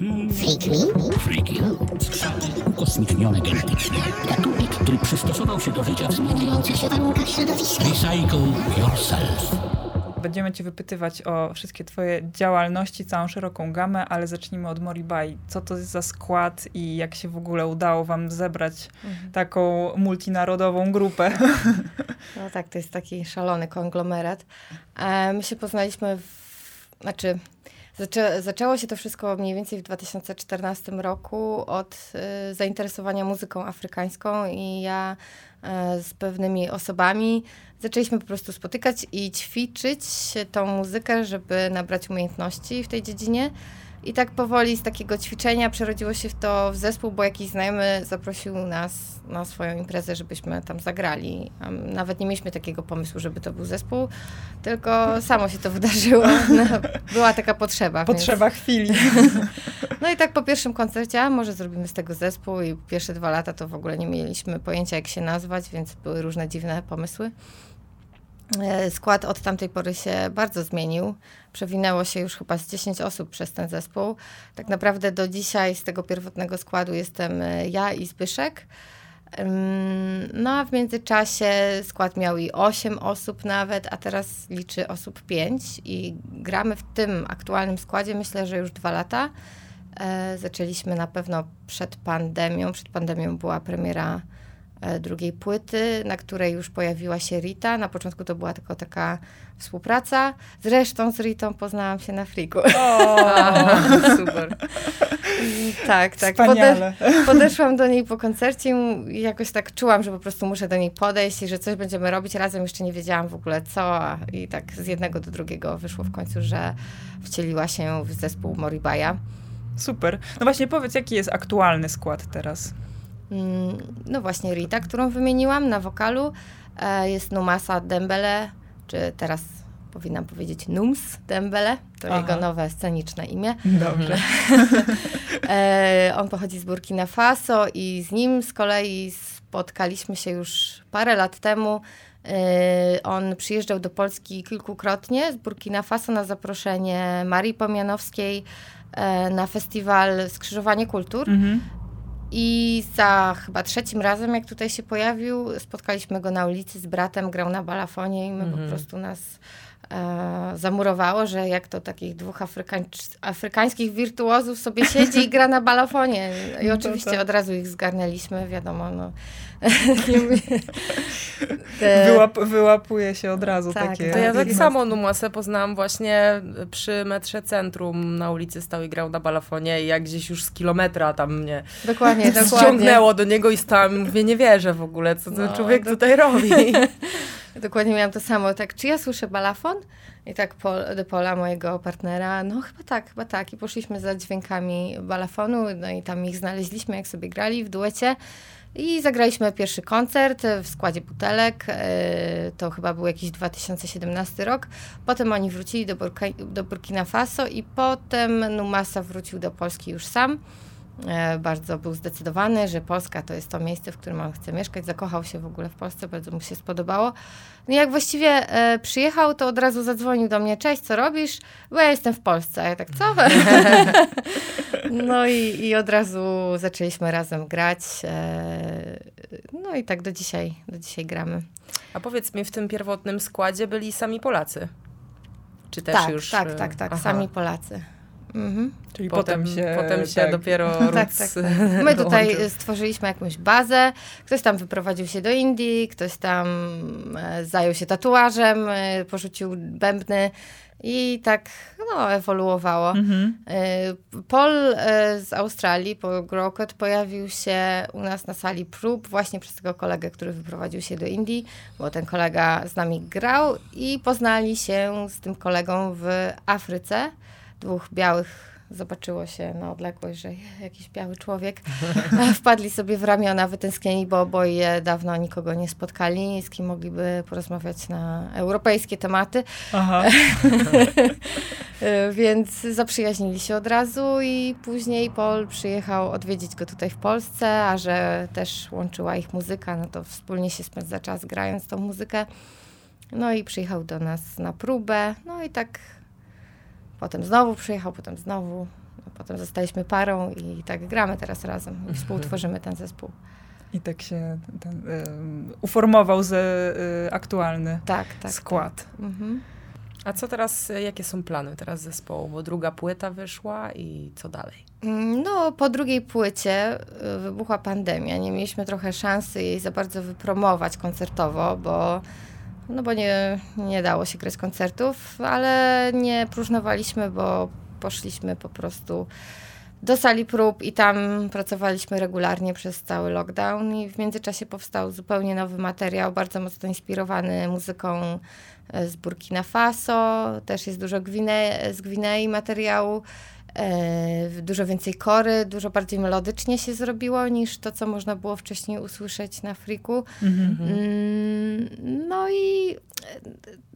Freak me? Freaky. Skrzaty ukosmicznione genetycznie. Gatunek, który przystosował się do życia w zmieniających się warunkach środowiska. Recycle yourself. Będziemy Cię wypytywać o wszystkie Twoje działalności, całą szeroką gamę, ale zacznijmy od Moribai. Co to jest za skład i jak się w ogóle udało Wam zebrać mhm. taką multinarodową grupę? No tak, to jest taki szalony konglomerat. E, my się poznaliśmy, w, znaczy zaczę, zaczęło się to wszystko mniej więcej w 2014 roku od y, zainteresowania muzyką afrykańską i ja y, z pewnymi osobami zaczęliśmy po prostu spotykać i ćwiczyć tą muzykę, żeby nabrać umiejętności w tej dziedzinie. I tak powoli z takiego ćwiczenia przerodziło się w to w zespół, bo jakiś znajomy zaprosił nas na swoją imprezę, żebyśmy tam zagrali. Nawet nie mieliśmy takiego pomysłu, żeby to był zespół, tylko samo się to wydarzyło. No, była taka potrzeba. Potrzeba więc... chwili. No i tak po pierwszym koncercie, a może zrobimy z tego zespół i pierwsze dwa lata to w ogóle nie mieliśmy pojęcia, jak się nazwać, więc były różne dziwne pomysły. E, skład od tamtej pory się bardzo zmienił. Przewinęło się już chyba z 10 osób przez ten zespół. Tak naprawdę do dzisiaj z tego pierwotnego składu jestem e, ja i Zbyszek. No a w międzyczasie skład miał i 8 osób nawet, a teraz liczy osób 5 i gramy w tym aktualnym składzie myślę, że już dwa lata. E, zaczęliśmy na pewno przed pandemią. Przed pandemią była premiera drugiej płyty, na której już pojawiła się Rita. Na początku to była tylko taka współpraca. Zresztą z Ritą poznałam się na friku. O, super. tak, tak. Pode podeszłam do niej po koncercie i jakoś tak czułam, że po prostu muszę do niej podejść i że coś będziemy robić razem. Jeszcze nie wiedziałam w ogóle co. I tak z jednego do drugiego wyszło w końcu, że wcieliła się w zespół Moribaja. Super. No właśnie powiedz, jaki jest aktualny skład teraz? Mm, no właśnie Rita, którą wymieniłam na wokalu. E, jest Numasa Dembele, czy teraz powinnam powiedzieć Nums Dembele, to Aha. jego nowe sceniczne imię. Dobrze. E, on pochodzi z Burkina Faso i z nim z kolei spotkaliśmy się już parę lat temu. E, on przyjeżdżał do Polski kilkukrotnie z Burkina Faso na zaproszenie Marii Pomianowskiej na festiwal Skrzyżowanie Kultur. Mhm. I za chyba trzecim razem, jak tutaj się pojawił, spotkaliśmy go na ulicy z bratem, grał na balafonie i my -hmm. po mhm. prostu nas e, zamurowało, że jak to takich dwóch afrykańskich wirtuozów sobie siedzi i gra na balafonie. I no oczywiście to... od razu ich zgarnęliśmy, wiadomo, no. Wyłap, wyłapuje się od razu tak, takie. To ja tak samo Numasę poznałam właśnie przy metrze centrum na ulicy stał i grał na balafonie i jak gdzieś już z kilometra tam mnie dokładnie, ściągnęło do niego i stałam mówię, nie wierzę w ogóle, co ten no, człowiek do... tutaj robi. Dokładnie miałam to samo. Tak, czy ja słyszę balafon? I tak Pol, do Pola, mojego partnera, no chyba tak, chyba tak. I poszliśmy za dźwiękami balafonu, no i tam ich znaleźliśmy, jak sobie grali w duecie. I zagraliśmy pierwszy koncert w składzie butelek. E, to chyba był jakiś 2017 rok. Potem oni wrócili do, Burka, do Burkina Faso i potem Numasa wrócił do Polski już sam. E, bardzo był zdecydowany, że Polska to jest to miejsce, w którym on chce mieszkać. Zakochał się w ogóle w Polsce, bardzo mu się spodobało. No jak właściwie e, przyjechał, to od razu zadzwonił do mnie, cześć, co robisz? Bo ja jestem w Polsce. A ja tak, co? no i, i od razu zaczęliśmy razem grać. E, no i tak do dzisiaj, do dzisiaj gramy. A powiedz mi, w tym pierwotnym składzie byli sami Polacy? Czy też tak, już... Tak, tak, tak, Aha. sami Polacy. Mhm. Czyli potem, potem się, potem się tak. dopiero tak, tak, tak, My tutaj stworzyliśmy jakąś bazę. Ktoś tam wyprowadził się do Indii, ktoś tam e, zajął się tatuażem, e, porzucił bębny. I tak no, ewoluowało. Mhm. E, Paul z Australii, Paul Grokot, pojawił się u nas na sali prób właśnie przez tego kolegę, który wyprowadził się do Indii, bo ten kolega z nami grał i poznali się z tym kolegą w Afryce dwóch białych zobaczyło się na odległość, że jakiś biały człowiek. Wpadli sobie w ramiona wytęsknieni, bo oboje dawno nikogo nie spotkali, z kim mogliby porozmawiać na europejskie tematy. Więc zaprzyjaźnili się od razu i później Paul przyjechał odwiedzić go tutaj w Polsce, a że też łączyła ich muzyka, no to wspólnie się spędza czas grając tą muzykę. No i przyjechał do nas na próbę, no i tak Potem znowu przyjechał, potem znowu. No, potem zostaliśmy parą i tak gramy teraz razem i współtworzymy ten zespół. I tak się ten, y, uformował z, y, aktualny tak, tak, skład. Tak. Mhm. A co teraz, jakie są plany teraz zespołu? Bo druga płyta wyszła i co dalej? Mm, no, po drugiej płycie wybuchła pandemia. Nie mieliśmy trochę szansy jej za bardzo wypromować koncertowo, bo no bo nie, nie dało się grać koncertów, ale nie próżnowaliśmy, bo poszliśmy po prostu do sali prób i tam pracowaliśmy regularnie przez cały lockdown i w międzyczasie powstał zupełnie nowy materiał, bardzo mocno inspirowany muzyką e, z Burkina Faso, też jest dużo Gwine z Gwinei materiału, dużo więcej kory, dużo bardziej melodycznie się zrobiło niż to, co można było wcześniej usłyszeć na Friku. Mhm. Mm, no i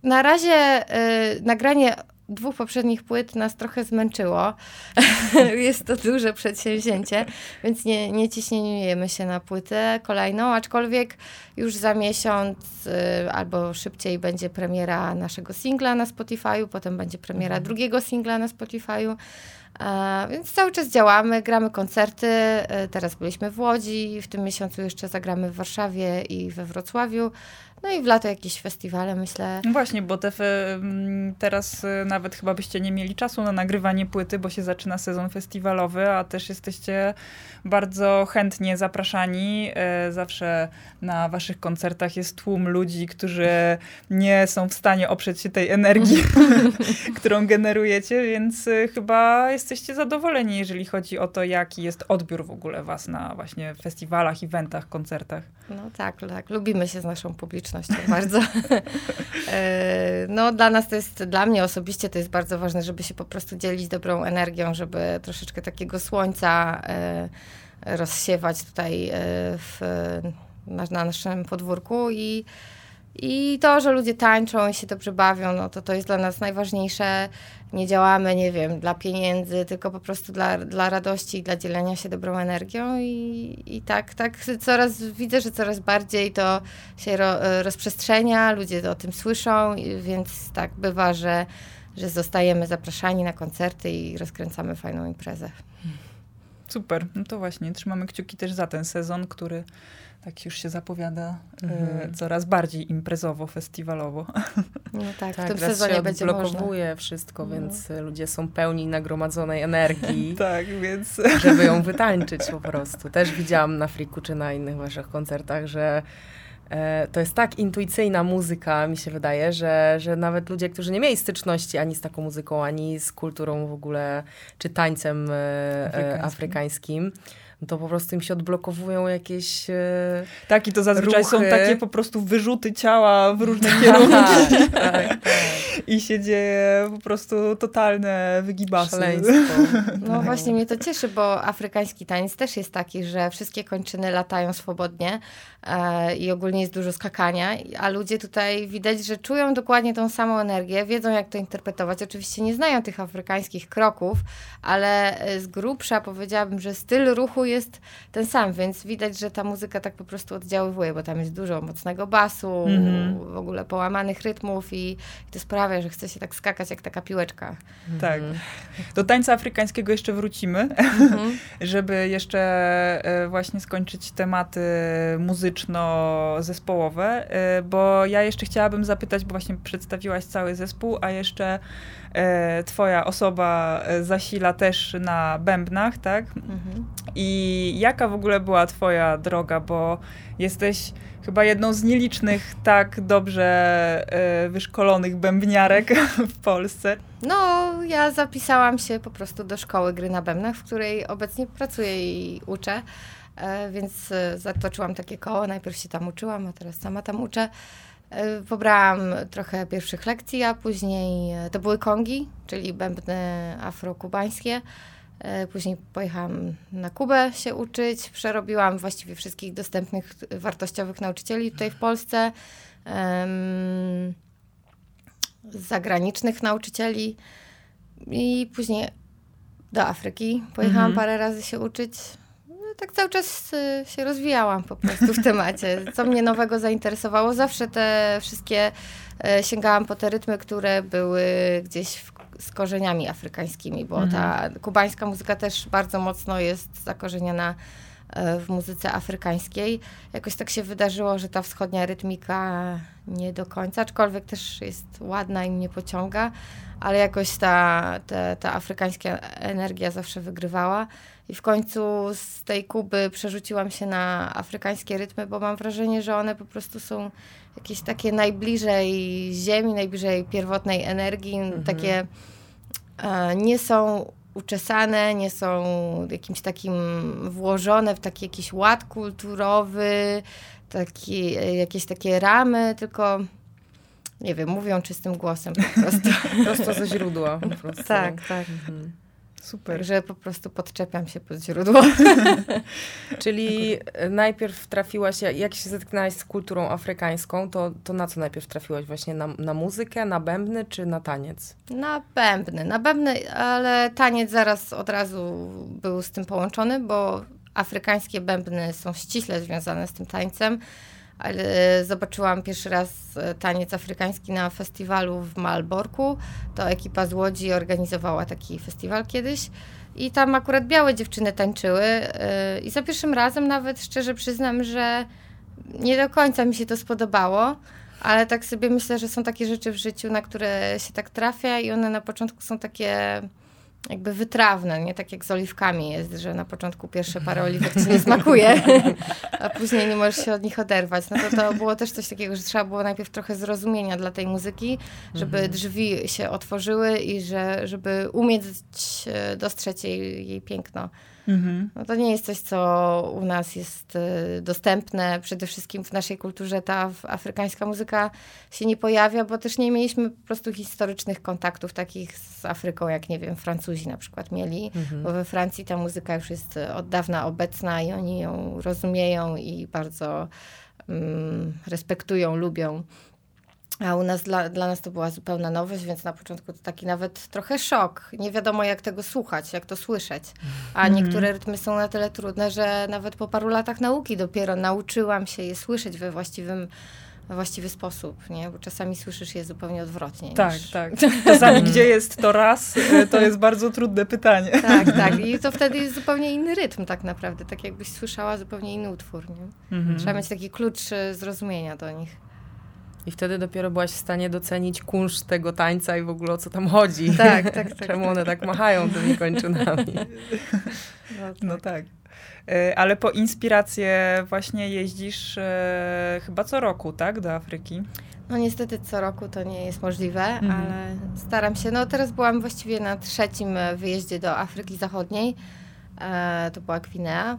na razie e, nagranie dwóch poprzednich płyt nas trochę zmęczyło. Jest to duże przedsięwzięcie, więc nie, nie ciśniemy się na płytę kolejną, aczkolwiek już za miesiąc y, albo szybciej będzie premiera naszego singla na Spotify'u, potem będzie premiera mhm. drugiego singla na Spotify'u. A, więc cały czas działamy, gramy koncerty. Y, teraz byliśmy w Łodzi, w tym miesiącu jeszcze zagramy w Warszawie i we Wrocławiu. No i w lato jakieś festiwale, myślę. No właśnie, bo te teraz y, nawet chyba byście nie mieli czasu na nagrywanie płyty, bo się zaczyna sezon festiwalowy, a też jesteście bardzo chętnie zapraszani. E, zawsze na waszych koncertach jest tłum ludzi, którzy nie są w stanie oprzeć się tej energii, którą generujecie, więc y, chyba jesteście zadowoleni, jeżeli chodzi o to, jaki jest odbiór w ogóle was na właśnie festiwalach, eventach, koncertach. No tak, tak. Lubimy się z naszą publicznością bardzo. E, no dla nas to jest, dla mnie osobiście to jest bardzo ważne, żeby się po prostu dzielić dobrą energią, żeby troszeczkę takiego słońca e, rozsiewać tutaj e, w, na, na naszym podwórku i i to, że ludzie tańczą i się dobrze bawią, no to to jest dla nas najważniejsze. Nie działamy, nie wiem, dla pieniędzy, tylko po prostu dla, dla radości i dla dzielenia się dobrą energią. I, i tak, tak coraz widzę, że coraz bardziej to się ro, rozprzestrzenia, ludzie o tym słyszą, więc tak bywa, że, że zostajemy zapraszani na koncerty i rozkręcamy fajną imprezę. Super, no to właśnie, trzymamy kciuki też za ten sezon, który tak już się zapowiada e, mhm. coraz bardziej imprezowo, festiwalowo. No tak, tak w tym sezonie się będzie blokowuje wszystko, no. więc ludzie są pełni nagromadzonej energii. tak, więc... Żeby ją wytańczyć po prostu. Też widziałam na Friku czy na innych waszych koncertach, że e, to jest tak intuicyjna muzyka, mi się wydaje, że, że nawet ludzie, którzy nie mieli styczności ani z taką muzyką, ani z kulturą w ogóle, czy tańcem afrykańskim, afrykańskim to po prostu im się odblokowują jakieś e, Tak, i to zazwyczaj ruchy. są takie po prostu wyrzuty ciała w różne kierunki. tak, tak, tak. I się dzieje po prostu totalne wygibasy. Szaleństwo. No właśnie mnie to cieszy, bo afrykański taniec też jest taki, że wszystkie kończyny latają swobodnie i ogólnie jest dużo skakania, a ludzie tutaj widać, że czują dokładnie tą samą energię, wiedzą jak to interpretować. Oczywiście nie znają tych afrykańskich kroków, ale z grubsza powiedziałabym, że styl ruchu jest ten sam, więc widać, że ta muzyka tak po prostu oddziaływuje, bo tam jest dużo mocnego basu, mm -hmm. w ogóle połamanych rytmów i, i, to sprawia, że chce się tak skakać jak taka piłeczka. Tak. Mhm. Do tańca afrykańskiego jeszcze wrócimy, mm -hmm. żeby jeszcze e, właśnie skończyć tematy muzyczno-zespołowe, e, bo ja jeszcze chciałabym zapytać, bo właśnie przedstawiłaś cały zespół, a jeszcze e, twoja osoba zasila też na bębnach, tak? Mhm. I jaka w ogóle była twoja droga, bo jesteś chyba jedną z nielicznych tak dobrze wyszkolonych bębniarek w Polsce. No, ja zapisałam się po prostu do szkoły gry na bębnach, w której obecnie pracuję i uczę. E, więc e, zatoczyłam takie koło. Najpierw się tam uczyłam, a teraz sama tam uczę. Pobrałam trochę pierwszych lekcji, a później to były kongi, czyli bębny afrokubańskie. E, później pojechałam na Kubę się uczyć. Przerobiłam właściwie wszystkich dostępnych wartościowych nauczycieli tutaj w Polsce. Um, zagranicznych nauczycieli. I później do Afryki pojechałam mhm. parę razy się uczyć. Tak cały czas y, się rozwijałam po prostu w temacie. Co mnie nowego zainteresowało, zawsze te wszystkie e, sięgałam po te rytmy, które były gdzieś w z korzeniami afrykańskimi, bo ta kubańska muzyka też bardzo mocno jest zakorzeniona e, w muzyce afrykańskiej. Jakoś tak się wydarzyło, że ta wschodnia rytmika nie do końca, aczkolwiek też jest ładna i mnie pociąga, ale jakoś ta, ta, ta afrykańska energia zawsze wygrywała. I w końcu z tej Kuby przerzuciłam się na afrykańskie rytmy, bo mam wrażenie, że one po prostu są jakieś takie najbliżej ziemi, najbliżej pierwotnej energii, mhm. takie e, nie są uczesane, nie są jakimś takim włożone w taki jakiś ład kulturowy, taki, jakieś takie ramy, tylko nie wiem, mówią czystym głosem po prostu. Prosto ze źródła prostu. Tak, tak. Mhm. Super. Także po prostu podczepiam się pod źródło. Czyli najpierw trafiłaś, jak się zetknęłaś z kulturą afrykańską, to, to na co najpierw trafiłaś? Właśnie na, na muzykę, na bębny czy na taniec? Na bębny, na bębny, ale taniec zaraz od razu był z tym połączony, bo afrykańskie bębny są ściśle związane z tym tańcem zobaczyłam pierwszy raz e, taniec afrykański na festiwalu w Malborku. To ekipa z Łodzi organizowała taki festiwal kiedyś. I tam akurat białe dziewczyny tańczyły. E, I za pierwszym razem nawet szczerze przyznam, że nie do końca mi się to spodobało. Ale tak sobie myślę, że są takie rzeczy w życiu, na które się tak trafia i one na początku są takie jakby wytrawne, nie tak jak z oliwkami jest, że na początku pierwsze parę oliwek ci nie smakuje, a później nie możesz się od nich oderwać. No to to było też coś takiego, że trzeba było najpierw trochę zrozumienia dla tej muzyki, żeby mhm. drzwi się otworzyły i że, żeby umieć e, dostrzec jej, jej piękno. Mhm. No to nie jest coś, co u nas jest y, dostępne. Przede wszystkim w naszej kulturze ta afrykańska muzyka się nie pojawia, bo też nie mieliśmy po prostu historycznych kontaktów takich z Afryką, jak nie wiem, Francuzi na przykład mieli, mhm. bo we Francji ta muzyka już jest od dawna obecna i oni ją rozumieją i bardzo um, respektują, lubią. A u nas, dla, dla nas to była zupełna nowość, więc na początku to taki nawet trochę szok. Nie wiadomo, jak tego słuchać, jak to słyszeć. A mm. niektóre rytmy są na tyle trudne, że nawet po paru latach nauki dopiero nauczyłam się je słyszeć we właściwym właściwy sposób, nie? Bo czasami słyszysz je zupełnie odwrotnie. Tak, niż... tak. Czasami gdzie jest to raz, e, to jest bardzo trudne pytanie. Tak, tak. I to wtedy jest zupełnie inny rytm tak naprawdę, tak jakbyś słyszała zupełnie inny utwór, nie? Mhm. Trzeba mieć taki klucz e, zrozumienia do nich. I wtedy dopiero byłaś w stanie docenić kunszt tego tańca i w ogóle o co tam chodzi. Tak, tak, tak. Czemu one tak machają tymi kończynami. No tak. No tak. E, ale po inspirację właśnie jeździsz e, chyba co roku, tak, do Afryki? No niestety co roku to nie jest możliwe, mhm. ale staram się. No teraz byłam właściwie na trzecim wyjeździe do Afryki Zachodniej. E, to była Gwinea.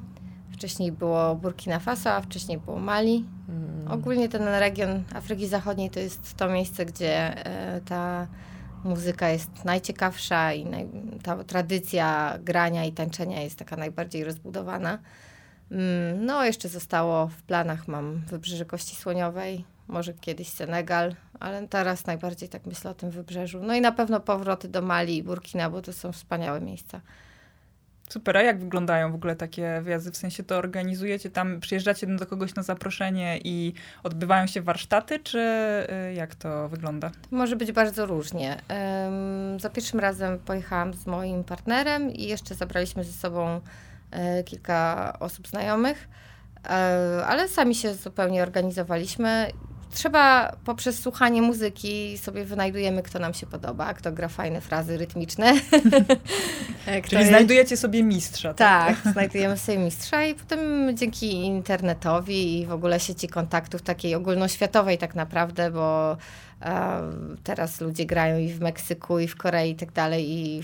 Wcześniej było Burkina Faso, a wcześniej było Mali. Mm. Ogólnie ten region Afryki Zachodniej to jest to miejsce, gdzie e, ta muzyka jest najciekawsza i naj, ta tradycja grania i tańczenia jest taka najbardziej rozbudowana. Mm, no, jeszcze zostało w planach, mam Wybrzeże Kości Słoniowej, może kiedyś Senegal, ale teraz najbardziej tak myślę o tym wybrzeżu. No i na pewno powroty do Mali i Burkina, bo to są wspaniałe miejsca. Super, a jak wyglądają w ogóle takie wyjazdy? W sensie to organizujecie tam, przyjeżdżacie do kogoś na zaproszenie i odbywają się warsztaty, czy y, jak to wygląda? Może być bardzo różnie. Za pierwszym razem pojechałam z moim partnerem i jeszcze zabraliśmy ze sobą e, kilka osób znajomych, e, ale sami się zupełnie organizowaliśmy trzeba poprzez słuchanie muzyki sobie wynajdujemy, kto nam się podoba, kto gra fajne frazy rytmiczne. Czyli jest... znajdujecie sobie mistrza. Tak, tak znajdujemy sobie mistrza i potem dzięki internetowi i w ogóle sieci kontaktów takiej ogólnoświatowej tak naprawdę, bo e, teraz ludzie grają i w Meksyku, i w Korei i tak dalej i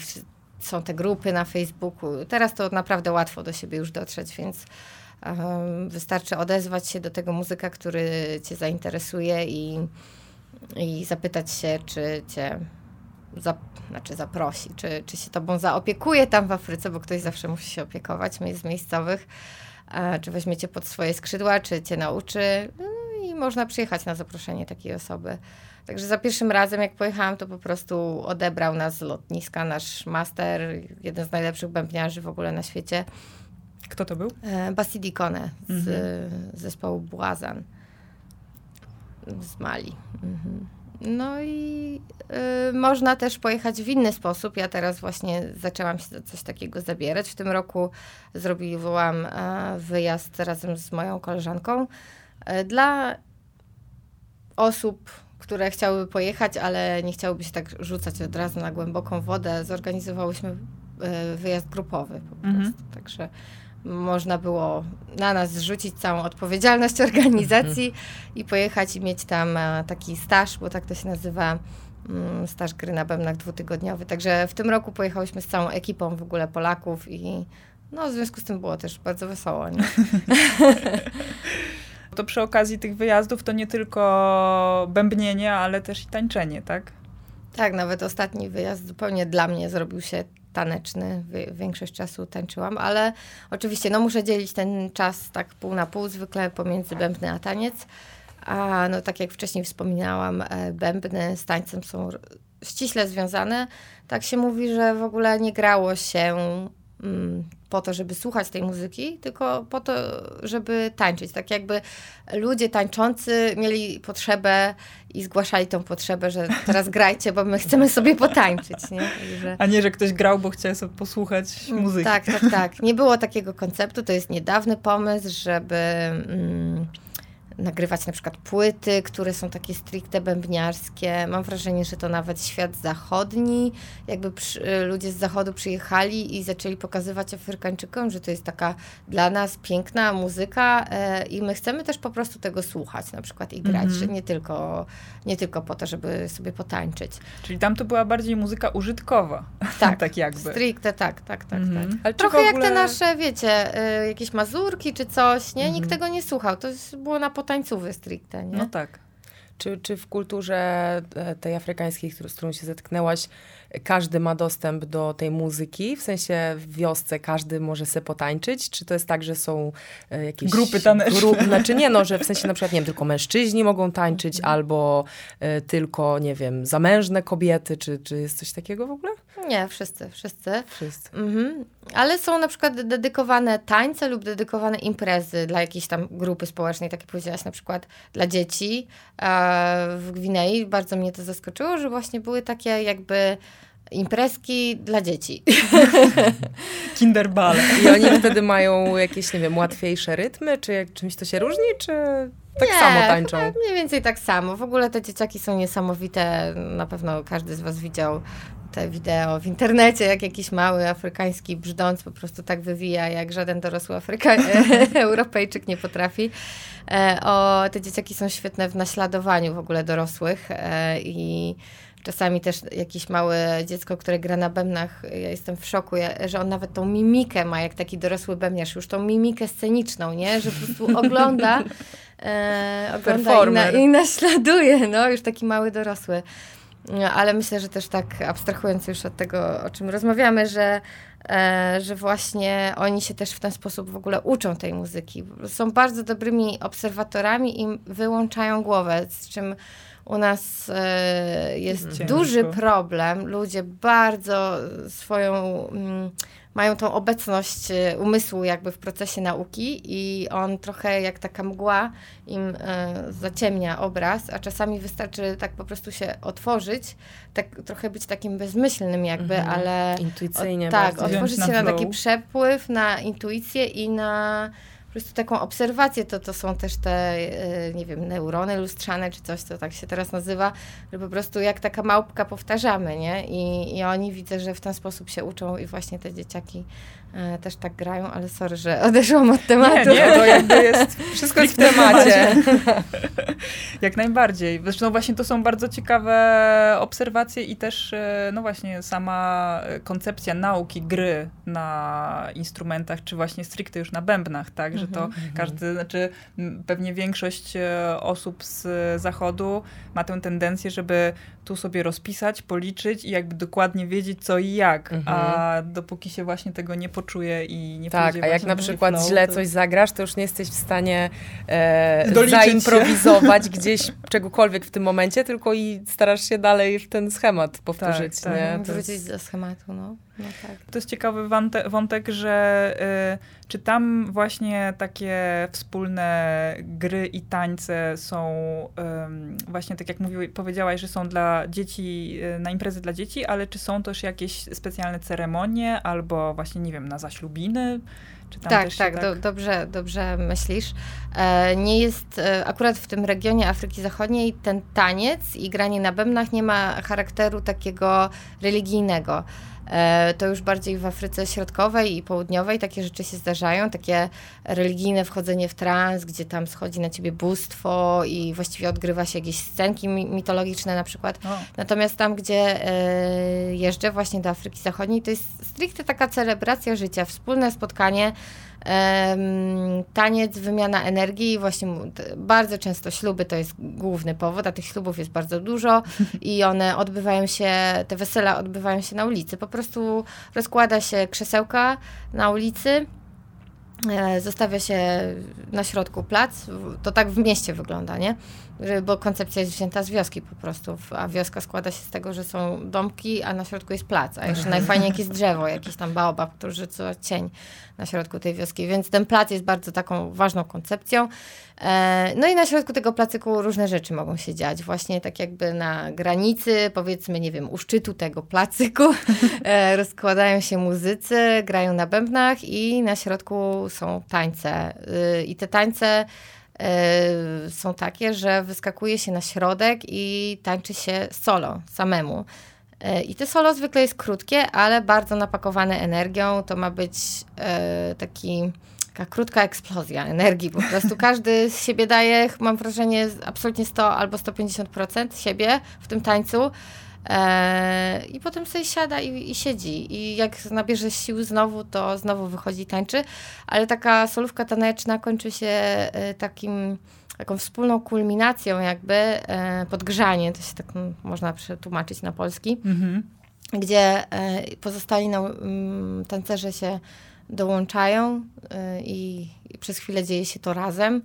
są te grupy na Facebooku. Teraz to naprawdę łatwo do siebie już dotrzeć, więc Wystarczy odezwać się do tego muzyka, który cię zainteresuje i, i zapytać się, czy cię zap, znaczy zaprosi, czy, czy się tobą zaopiekuje tam w Afryce, bo ktoś zawsze musi się opiekować, z miejscowych, czy weźmiecie pod swoje skrzydła, czy cię nauczy no i można przyjechać na zaproszenie takiej osoby. Także za pierwszym razem, jak pojechałam, to po prostu odebrał nas z lotniska nasz master, jeden z najlepszych bębniarzy w ogóle na świecie. Kto to był? E, Basidikone z mhm. zespołu Błazan z Mali. Mhm. No i y, można też pojechać w inny sposób. Ja teraz właśnie zaczęłam się za coś takiego zabierać. W tym roku zrobiłam e, wyjazd razem z moją koleżanką e, dla osób, które chciałyby pojechać, ale nie chciałyby się tak rzucać od razu na głęboką wodę. Zorganizowałyśmy e, wyjazd grupowy po Mhm. prostu. Także można było na nas zrzucić całą odpowiedzialność organizacji i pojechać i mieć tam e, taki staż, bo tak to się nazywa, mm, staż gry na bębnach dwutygodniowy. Także w tym roku pojechałyśmy z całą ekipą w ogóle Polaków i no, w związku z tym było też bardzo wesoło. Nie? To przy okazji tych wyjazdów to nie tylko bębnienie, ale też i tańczenie, tak? Tak, nawet ostatni wyjazd zupełnie dla mnie zrobił się taneczny. Większość czasu tańczyłam, ale oczywiście no, muszę dzielić ten czas tak pół na pół, zwykle pomiędzy bębny a taniec. A no tak jak wcześniej wspominałam, e, bębny z tańcem są ściśle związane. Tak się mówi, że w ogóle nie grało się po to, żeby słuchać tej muzyki, tylko po to, żeby tańczyć. Tak jakby ludzie tańczący mieli potrzebę i zgłaszali tą potrzebę, że teraz grajcie, bo my chcemy sobie potańczyć, nie? Także... A nie, że ktoś grał, bo chciał sobie posłuchać muzyki. Tak, tak, tak. Nie było takiego konceptu. To jest niedawny pomysł, żeby mm, nagrywać na przykład płyty, które są takie stricte bębniarskie. Mam wrażenie, że to nawet świat zachodni, jakby przy, ludzie z zachodu przyjechali i zaczęli pokazywać Afrykańczykom, że to jest taka dla nas piękna muzyka e, i my chcemy też po prostu tego słuchać na przykład i grać, Mhm. że nie tylko, nie tylko po to, żeby sobie potańczyć. Czyli tam to była bardziej muzyka użytkowa. Tak, tak jakby. Stricte, tak, tak, tak, Mhm. tak. Ale czy Trochę w jak ogóle... te nasze, wiecie, y, jakieś mazurki czy coś, nie? Nikt Mhm. tego nie słuchał. To było na potańcówy stricte, nie? No tak. Czy, czy w kulturze e, tej afrykańskiej, z którą się zetknęłaś, każdy ma dostęp do tej muzyki? W sensie w wiosce każdy może sobie potańczyć? Czy to jest tak, że są e, jakieś... Grupy taneczne. Grup, znaczy nie, no, że w sensie na przykład, nie wiem, tylko mężczyźni mogą tańczyć, albo e, tylko, nie wiem, zamężne kobiety, czy, czy jest coś takiego w ogóle? Nie, wszyscy, wszyscy. Wszyscy. Mhm. Ale są na przykład dedykowane tańce lub dedykowane imprezy dla jakiejś tam grupy społecznej, tak jak powiedziałaś, na przykład dla dzieci e, w Gwinei. Bardzo mnie to zaskoczyło, że właśnie były takie jakby imprezki dla dzieci. Kinderball. I oni wtedy mają jakieś, nie wiem, łatwiejsze rytmy, czy jak czymś to się różni, czy tak Nie, samo tańczą? chyba Mniej więcej tak samo. W ogóle te dzieciaki są niesamowite. Na pewno każdy z Was widział te wideo w internecie, jak jakiś mały afrykański brzdąc po prostu tak wywija, jak żaden dorosły Afryka... Europejczyk nie potrafi. E, o, te dzieciaki są świetne w naśladowaniu w ogóle dorosłych e, i czasami też jakieś małe dziecko, które gra na bębnach, ja jestem w szoku, ja, że on nawet tą mimikę ma, jak taki dorosły bębniarz, już tą mimikę sceniczną, nie? Że po prostu ogląda, e, ogląda i, na, i naśladuje, no, już taki mały dorosły. No, ale myślę, że też tak abstrahując już od tego, o czym rozmawiamy, że, e, że właśnie oni się też w ten sposób w ogóle uczą tej muzyki. Są bardzo dobrymi obserwatorami i wyłączają głowę, z czym u nas e, jest Ciężko. duży problem. Ludzie bardzo swoją, mm, mają tą obecność e, umysłu jakby w procesie nauki i on trochę jak taka mgła im e, zaciemnia obraz, a czasami wystarczy tak po prostu się otworzyć, tak trochę być takim bezmyślnym jakby, Mhm. ale Intuicyjnie o, tak, otworzyć Na się na flow. taki przepływ, na intuicję i na po prostu taką obserwację, to, to są też te, e, nie wiem, neurony lustrzane, czy coś, to tak się teraz nazywa, że po prostu jak taka małpka powtarzamy, nie? I, i oni widzę, że w ten sposób się uczą i właśnie te dzieciaki też tak grają, ale sorry, że odeszłam od tematu. Nie, nie, to jakby jest Wszystko jest w temacie. Jak najbardziej. Zresztą właśnie to są bardzo ciekawe obserwacje i też, e, no właśnie, sama e, koncepcja nauki gry na instrumentach, czy właśnie stricte już na bębnach, tak, że to każdy, znaczy pewnie większość e, osób z zachodu ma tę tendencję, żeby tu sobie rozpisać, policzyć i jakby dokładnie wiedzieć co i jak, Mhm. a dopóki się właśnie tego nie poczuje i nie Tak, a jak na przykład flow, źle to- coś zagrasz, to już nie jesteś w stanie e, Doliczyć się. zaimprowizować gdzieś czegokolwiek w tym momencie, tylko i starasz się dalej w ten schemat powtórzyć. tak. nie? To Wrócić do schematu, no. No tak. To jest ciekawy wątek, że y, czy tam właśnie takie wspólne gry i tańce są y, właśnie tak jak mówił, powiedziałaś, że są dla dzieci, y, na imprezy dla dzieci, ale czy są też jakieś specjalne ceremonie albo właśnie, nie wiem, na zaślubiny? tak, tak, tak, Do, dobrze, dobrze myślisz. E, nie jest, e, akurat w tym regionie Afryki Zachodniej ten taniec i granie na bębnach nie ma charakteru takiego religijnego. E, to już bardziej w Afryce Środkowej i Południowej takie rzeczy się zdarzają, takie religijne wchodzenie w trans, gdzie tam schodzi na ciebie bóstwo i właściwie odgrywa się jakieś scenki mitologiczne na przykład. O. Natomiast tam, gdzie e, jeżdżę właśnie do Afryki Zachodniej, to jest stricte taka celebracja życia, wspólne spotkanie taniec, wymiana energii, właśnie bardzo często śluby to jest główny powód, a tych ślubów jest bardzo dużo i one odbywają się, te wesela odbywają się na ulicy. Po prostu rozkłada się krzesełka na ulicy, e, zostawia się na środku plac, to tak w mieście wygląda, nie? Bo koncepcja jest wzięta z wioski po prostu, a wioska składa się z tego, że są domki, a na środku jest plac, a jeszcze najfajniej jakieś drzewo, jakiś tam baobab, który rzuca cień na środku tej wioski, więc ten plac jest bardzo taką ważną koncepcją. E, no i na środku tego placyku różne rzeczy mogą się dziać, właśnie tak jakby na granicy, powiedzmy, nie wiem, u szczytu tego placyku e, rozkładają się muzycy, grają na bębnach i na środku są tańce. Y, I te tańce są takie, że wyskakuje się na środek i tańczy się solo samemu. E, I te solo zwykle jest krótkie, ale bardzo napakowane energią. To ma być e, taki taka krótka eksplozja energii. Po prostu każdy z siebie daje, mam wrażenie, absolutnie 100 albo 150% siebie w tym tańcu. E, I potem sobie siada i, i, siedzi. I jak nabierze sił znowu, to znowu wychodzi i tańczy. Ale taka solówka taneczna kończy się e, takim taką wspólną kulminacją jakby e, podgrzanie, to się tak można przetłumaczyć na polski, mhm. gdzie pozostali no, tancerze się dołączają i, i przez chwilę dzieje się to razem.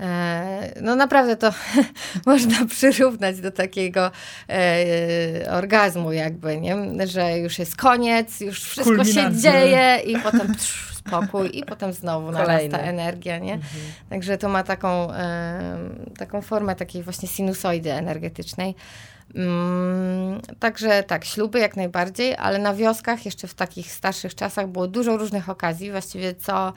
E, no naprawdę to można przyrównać do takiego e, orgazmu jakby, nie? Że już jest koniec, już wszystko się dzieje i potem psz, spokój i potem znowu narasta energia, nie? Mhm. Także to ma taką, e, taką formę takiej właśnie sinusoidy energetycznej. Mm, także tak, śluby jak najbardziej, ale na wioskach jeszcze w takich starszych czasach było dużo różnych okazji, właściwie co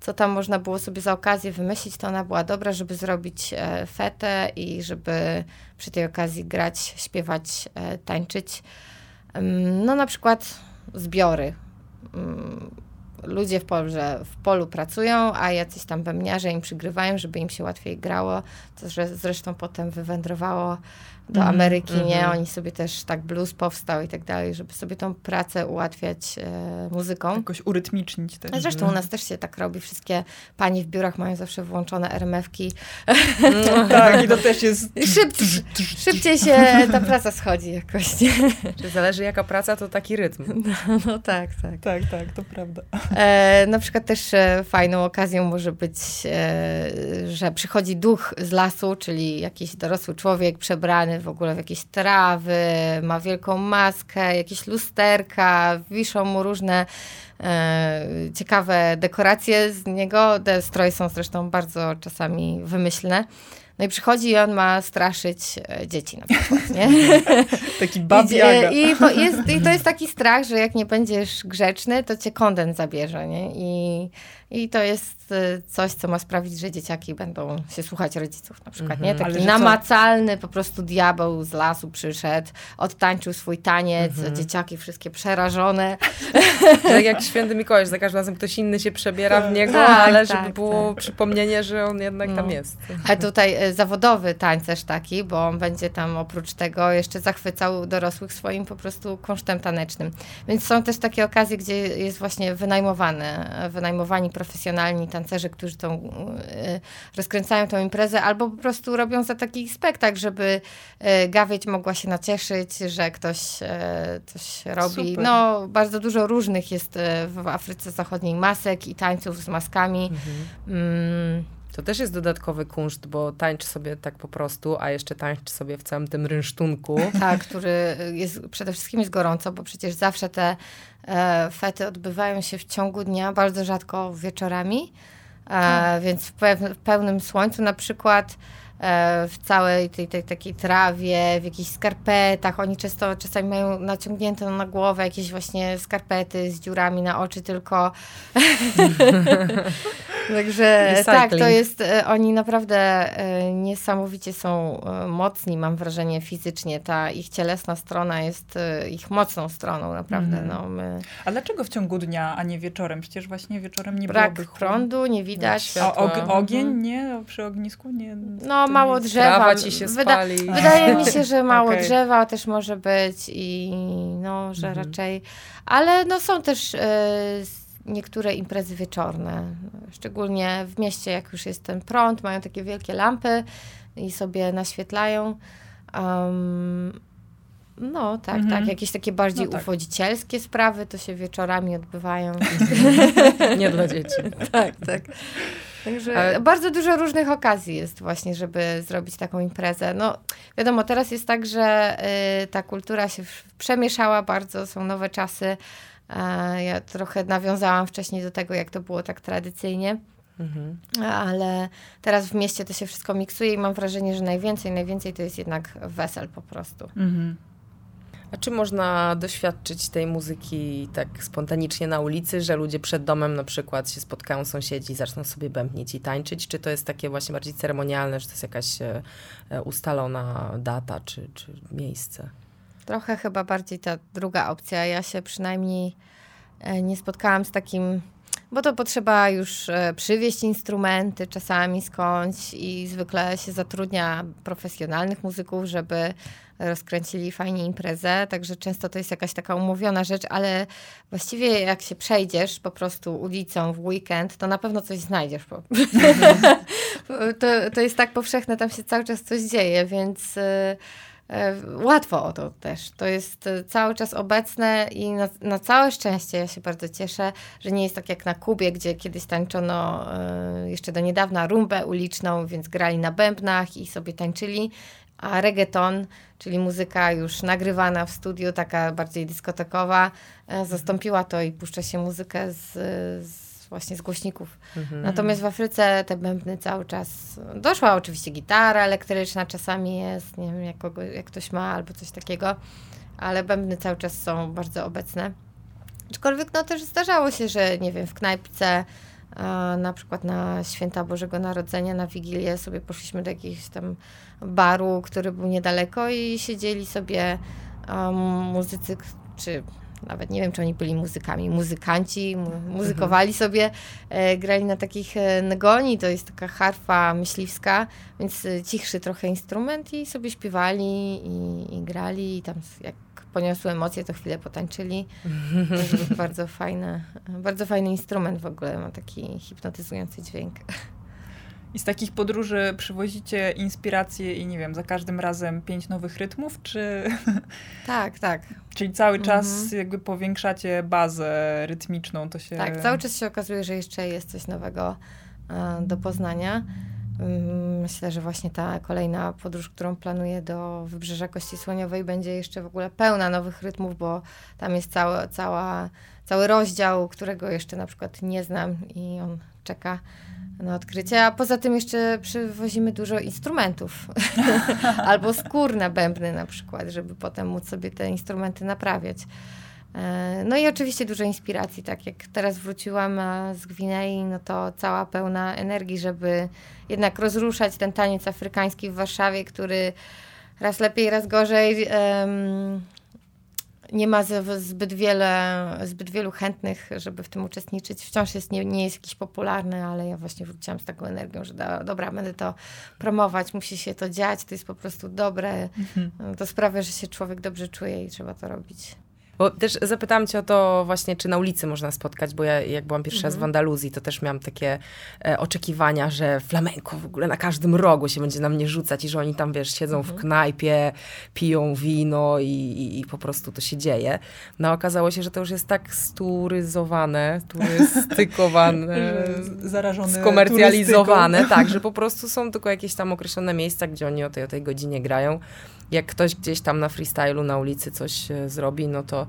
co tam można było sobie za okazję wymyślić, to ona była dobra, żeby zrobić e, fetę i żeby przy tej okazji grać, śpiewać, e, tańczyć. No na przykład zbiory. Mm, ludzie w polu, w polu pracują, a jacyś tam bębniarze im przygrywają, żeby im się łatwiej grało, co zresztą potem wywędrowało do mm, Ameryki, mm nie? Mhm. Oni sobie też tak blues powstał i tak dalej, żeby sobie tą pracę ułatwiać e, muzyką. Jakoś urytmicznić też. Zresztą u nas też się tak robi. Wszystkie pani w biurach mają zawsze włączone RMF-ki. No, tak, i to też jest... Szyb, szybciej się ta praca schodzi jakoś, nie? Czy zależy jaka praca, to taki rytm. No, no tak, tak. Tak, tak, to prawda. E, na przykład też e, fajną okazją może być, e, że przychodzi duch z lasu, czyli jakiś dorosły człowiek przebrany w ogóle w jakieś trawy, ma wielką maskę, jakieś lusterka, wiszą mu różne e, ciekawe dekoracje z niego. Te stroje są zresztą bardzo czasami wymyślne. No i przychodzi i on ma straszyć e, dzieci na przykład, nie? taki babiaga. I, i, jest, I to jest taki strach, że jak nie będziesz grzeczny, to cię kondens zabierze, nie? I i to jest y, coś, co ma sprawić, że dzieciaki będą się słuchać rodziców na przykład, nie? Mhm. Taki namacalny po prostu diabeł z lasu przyszedł, odtańczył swój taniec, mhm. dzieciaki wszystkie przerażone. Tak jak święty Mikołaj, że za każdym razem ktoś inny się przebiera w niego, tak, ale tak, żeby było tak. przypomnienie, że on jednak no. tam jest. A tutaj y, zawodowy tańcerz taki, bo on będzie tam oprócz tego jeszcze zachwycał dorosłych swoim po prostu kunsztem tanecznym. Więc są też takie okazje, gdzie jest właśnie wynajmowany, wynajmowani profesjonalni tancerzy, którzy tą, y, rozkręcają tą imprezę, albo po prostu robią za taki spektakl, żeby y, gawieć mogła się nacieszyć, że ktoś y, coś robi. Super. No, bardzo dużo różnych jest w Afryce Zachodniej masek i tańców z maskami. Mhm. Mm. To też jest dodatkowy kunszt, bo tańczy sobie tak po prostu, a jeszcze tańczy sobie w całym tym rynsztunku. Tak, który jest przede wszystkim jest gorąco, bo przecież zawsze te e, fety odbywają się w ciągu dnia, bardzo rzadko wieczorami, e, więc w, pełnym słońcu na przykład e, w całej tej, tej takiej trawie, w jakichś skarpetach. Oni często czasami mają naciągnięte na głowę jakieś właśnie skarpety z dziurami na oczy tylko. Także tak, to jest, e, oni naprawdę e, niesamowicie są e, mocni, mam wrażenie, fizycznie. Ta ich cielesna strona jest ich mocną stroną, naprawdę. Mm. No, my... A dlaczego w ciągu dnia, a nie wieczorem? Przecież właśnie wieczorem nie Brak byłoby prądu, nie widać. A og ogień, mhm. nie? Przy ognisku nie? No, mało drzewa. Trawa ci się Wyda spali. Wydaje mi się, że mało okay. drzewa też może być i no, że mhm. raczej... Ale no są też... Y niektóre imprezy wieczorne, szczególnie w mieście, jak już jest ten prąd, mają takie wielkie lampy i sobie naświetlają. Um, no, tak, mhm. tak. Jakieś takie bardziej no, tak. uwodzicielskie sprawy to się wieczorami odbywają. Nie dla dzieci. tak, tak. Także Ale... bardzo dużo różnych okazji jest właśnie, żeby zrobić taką imprezę. No, wiadomo, teraz jest tak, że y, ta kultura się przemieszała bardzo, są nowe czasy. Ja trochę nawiązałam wcześniej do tego, jak to było tak tradycyjnie. Mhm. Ale teraz w mieście to się wszystko miksuje i mam wrażenie, że najwięcej, najwięcej to jest jednak wesel po prostu. Mhm. A czy można doświadczyć tej muzyki tak spontanicznie na ulicy, że ludzie przed domem na przykład się spotkają sąsiedzi zaczną sobie bębnić i tańczyć? Czy to jest takie właśnie bardziej ceremonialne, że to jest jakaś e, e, ustalona data czy, czy miejsce? Trochę chyba bardziej ta druga opcja. Ja się przynajmniej e, nie spotkałam z takim, bo to potrzeba już e, przywieźć instrumenty czasami skądś i zwykle się zatrudnia profesjonalnych muzyków, żeby rozkręcili fajnie imprezę, także często to jest jakaś taka umówiona rzecz, ale właściwie jak się przejdziesz po prostu ulicą w weekend, to na pewno coś znajdziesz. to, to jest tak powszechne, tam się cały czas coś dzieje, więc e, łatwo o to też. To jest e, cały czas obecne i na, na, całe szczęście ja się bardzo cieszę, że nie jest tak jak na Kubie, gdzie kiedyś tańczono y, jeszcze do niedawna rumbę uliczną, więc grali na bębnach i sobie tańczyli, a reggaeton, czyli muzyka już nagrywana w studiu, taka bardziej dyskotekowa, zastąpiła to i puszcza się muzykę z, z właśnie z głośników. Mhm. Natomiast w Afryce te bębny cały czas, doszła oczywiście gitara elektryczna, czasami jest, nie wiem, jak, kogo, jak ktoś ma albo coś takiego, ale bębny cały czas są bardzo obecne. Aczkolwiek no też zdarzało się, że nie wiem, w knajpce na przykład na święta Bożego Narodzenia, na Wigilię sobie poszliśmy do jakiegoś tam baru, który był niedaleko i siedzieli sobie um, muzycy, czy nawet nie wiem, czy oni byli muzykami, muzykanci, muzykowali mhm. sobie, e, grali na takich e, ngoni, to jest taka harfa myśliwska, więc e, cichszy trochę instrument i sobie śpiewali i, i grali i tam jak poniosły emocje, to chwilę potańczyli. Bardzo fajny, bardzo fajny instrument w ogóle, ma taki hipnotyzujący dźwięk. I z takich podróży przywozicie inspiracje i nie wiem, za każdym razem pięć nowych rytmów, czy... Tak, tak. Czyli cały czas mhm. jakby powiększacie bazę rytmiczną, to się... Tak, cały czas się okazuje, że jeszcze jest coś nowego e, do poznania. Mm, myślę, że właśnie ta kolejna podróż, którą planuję do Wybrzeża Kości Słoniowej będzie jeszcze w ogóle pełna nowych rytmów, bo tam jest cała, cała, cały rozdział, którego jeszcze na przykład nie znam i on czeka na odkrycie. A poza tym jeszcze przywozimy dużo instrumentów. Albo skórne bębny na przykład, żeby potem móc sobie te instrumenty naprawiać. E, no i oczywiście dużo inspiracji, tak jak teraz wróciłam z Gwinei, no to cała pełna energii, żeby jednak rozruszać ten taniec afrykański w Warszawie, który raz lepiej, raz gorzej um, nie ma zbyt wiele, zbyt wielu chętnych, żeby w tym uczestniczyć. Wciąż jest, nie, nie jest jakiś popularny, ale ja właśnie wróciłam z taką energią, że do, dobra, będę to promować, musi się to dziać, to jest po prostu dobre. Mhm. To sprawia, że się człowiek dobrze czuje i trzeba to robić. Bo też zapytałam cię o to właśnie, czy na ulicy można spotkać, bo ja jak byłam pierwszy raz w mhm. Andaluzji, to też miałam takie e, oczekiwania, że flamenko w ogóle na każdym rogu się będzie na mnie rzucać i że oni tam, wiesz, siedzą w mhm. knajpie, piją wino i, i, i, po prostu to się dzieje. No okazało się, że to już jest tak sturyzowane, turystykowane, zarażone skomercjalizowane, tak, że po prostu są tylko jakieś tam określone miejsca, gdzie oni o tej, o tej godzinie grają jak ktoś gdzieś tam na freestylu na ulicy coś e, zrobi, no to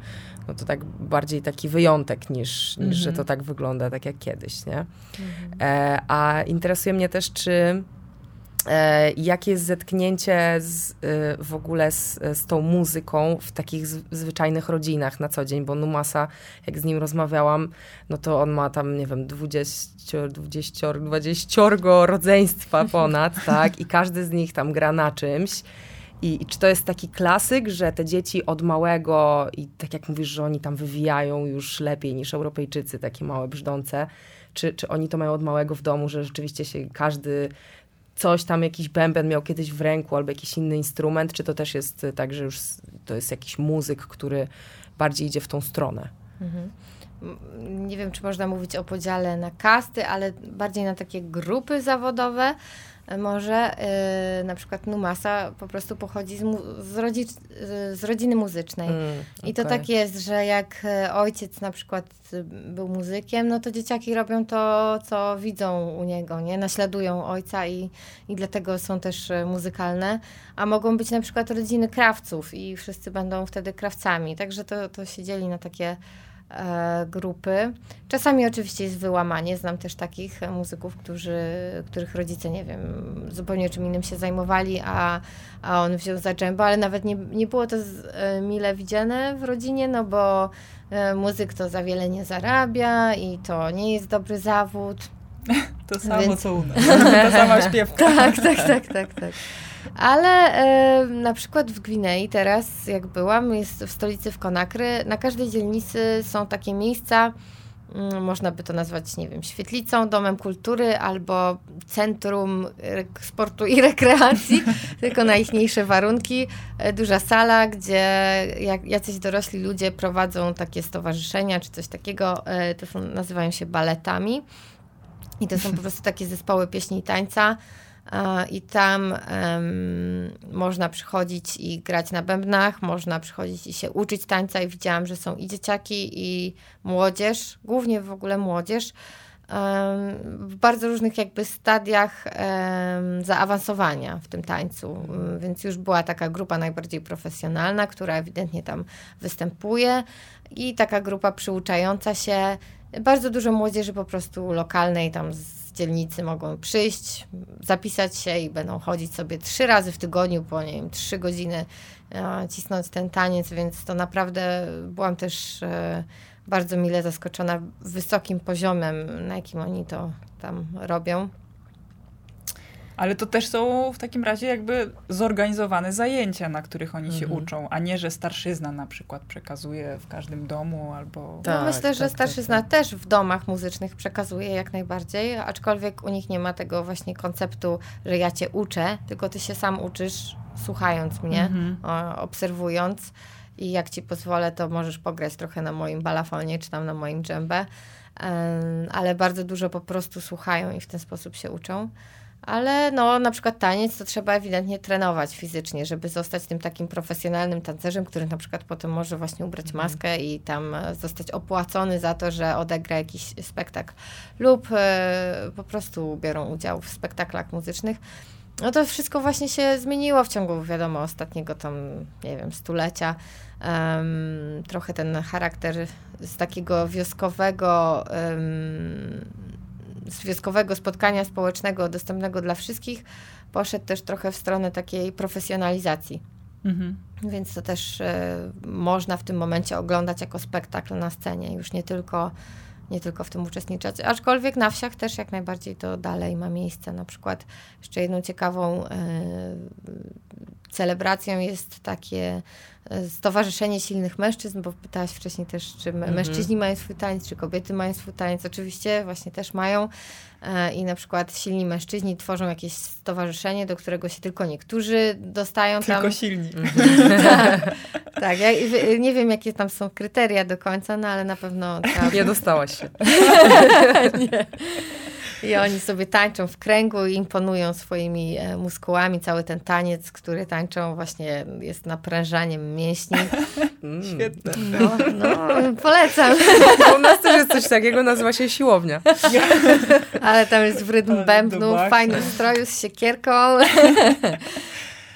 no to tak bardziej taki wyjątek niż, niż że to Mhm. tak wygląda, tak jak kiedyś, nie? Mhm. E, a interesuje mnie też, czy e, jakie jest zetknięcie z, e, w ogóle z, z tą muzyką w takich z, zwyczajnych rodzinach na co dzień, bo Numasa, jak z nim rozmawiałam, no to on ma tam, nie wiem, 20, 20, 20 rodzeństwa ponad, tak? I każdy z nich tam gra na czymś. I, I czy to jest taki klasyk, że te dzieci od małego, i tak jak mówisz, że oni tam wywijają już lepiej niż Europejczycy, takie małe brzdące, czy, czy oni to mają od małego w domu, że rzeczywiście się każdy coś tam, jakiś bęben miał kiedyś w ręku albo jakiś inny instrument, czy to też jest tak, że już to jest jakiś muzyk, który bardziej idzie w tą stronę? Mhm. Nie wiem, czy można mówić o podziale na kasty, ale bardziej na takie grupy zawodowe. Może e, na przykład Numasa po prostu pochodzi z, z, rodzi- z rodziny muzycznej. Mm, I to tak jest, że jak e, ojciec na przykład y, był muzykiem, no to dzieciaki robią to, co widzą u niego, nie? Naśladują ojca i, i dlatego są też e, muzykalne. A mogą być na przykład rodziny krawców i wszyscy będą wtedy krawcami. Także to, to się dzieli na takie grupy. Czasami oczywiście jest wyłamanie. Znam też takich e, muzyków, którzy, których rodzice, nie wiem, zupełnie czym innym się zajmowali, a, a on wziął za dżembo, ale nawet nie, nie było to z, e, mile widziane w rodzinie, no bo e, muzyk to za wiele nie zarabia i to nie jest dobry zawód. To samo Więc- co u nas. Ta sama śpiewka. Tak, tak, tak, tak, tak. Ale e, na przykład w Gwinei teraz, jak byłam, jest w stolicy w Konakry, na każdej dzielnicy są takie miejsca, mm, można by to nazwać, nie wiem, świetlicą, domem kultury albo centrum sportu i rekreacji, tylko najjaśniejsze warunki. E, Duża sala, gdzie jacyś dorośli ludzie prowadzą takie stowarzyszenia czy coś takiego, e, to są, nazywają się baletami. I to są po prostu takie zespoły pieśni i tańca. I tam em, można przychodzić i grać na bębnach, można przychodzić i się uczyć tańca. I widziałam, że są i dzieciaki, i młodzież, głównie w ogóle młodzież, w bardzo różnych jakby stadiach zaawansowania w tym tańcu. Mm, Więc już była taka grupa najbardziej profesjonalna, która ewidentnie tam występuje, i taka grupa przyuczająca się. Bardzo dużo młodzieży po prostu lokalnej tam z dzielnicy mogą przyjść, zapisać się i będą chodzić sobie trzy razy w tygodniu po, nie wiem, trzy godziny e, cisnąć ten taniec, więc to naprawdę byłam też e, bardzo mile zaskoczona wysokim poziomem, na jakim oni to tam robią. Ale to też są w takim razie jakby zorganizowane zajęcia, na których oni się Mhm. uczą, a nie, że starszyzna na przykład przekazuje w każdym domu albo... Tak, no myślę, że tak, starszyzna tak, tak. też w domach muzycznych przekazuje jak najbardziej, aczkolwiek u nich nie ma tego właśnie konceptu, że ja cię uczę, tylko ty się sam uczysz słuchając mnie, Mhm. o, obserwując i jak ci pozwolę, to możesz pograć trochę na moim balafonie czy tam na moim dżembę, Em, ale bardzo dużo po prostu słuchają i w ten sposób się uczą. Ale no, na przykład taniec to trzeba ewidentnie trenować fizycznie, żeby zostać tym takim profesjonalnym tancerzem, który na przykład potem może właśnie ubrać maskę i tam e, zostać opłacony za to, że odegra jakiś spektakl lub e, po prostu biorą udział w spektaklach muzycznych. No to wszystko właśnie się zmieniło w ciągu, wiadomo, ostatniego tam, nie wiem, stulecia. Em, trochę ten charakter z takiego wioskowego, em, z wioskowego spotkania społecznego dostępnego dla wszystkich poszedł też trochę w stronę takiej profesjonalizacji. Mhm. Więc to też e, można w tym momencie oglądać jako spektakl na scenie, już nie tylko, nie tylko w tym uczestniczyć. Aczkolwiek na wsiach też jak najbardziej to dalej ma miejsce. Na przykład jeszcze jedną ciekawą e, celebracją jest takie Stowarzyszenie Silnych Mężczyzn, bo pytałaś wcześniej też, czy Mhm. mężczyźni mają swój taniec, czy kobiety mają swój taniec. Oczywiście właśnie też mają. E, I na przykład silni mężczyźni tworzą jakieś stowarzyszenie, do którego się tylko niektórzy dostają Tylko tam. silni. tak, tak. Ja nie wiem, jakie tam są kryteria do końca, no ale na pewno tak. Nie dostałaś się. I oni sobie tańczą w kręgu i imponują swoimi e, muskułami. Cały ten taniec, który tańczą, właśnie jest naprężaniem mięśni. Mm. Świetne. No, no polecam. U nas też jest coś takiego, nazywa się siłownia. Ale tam jest w rytm bębnu, w fajnym stroju z siekierką.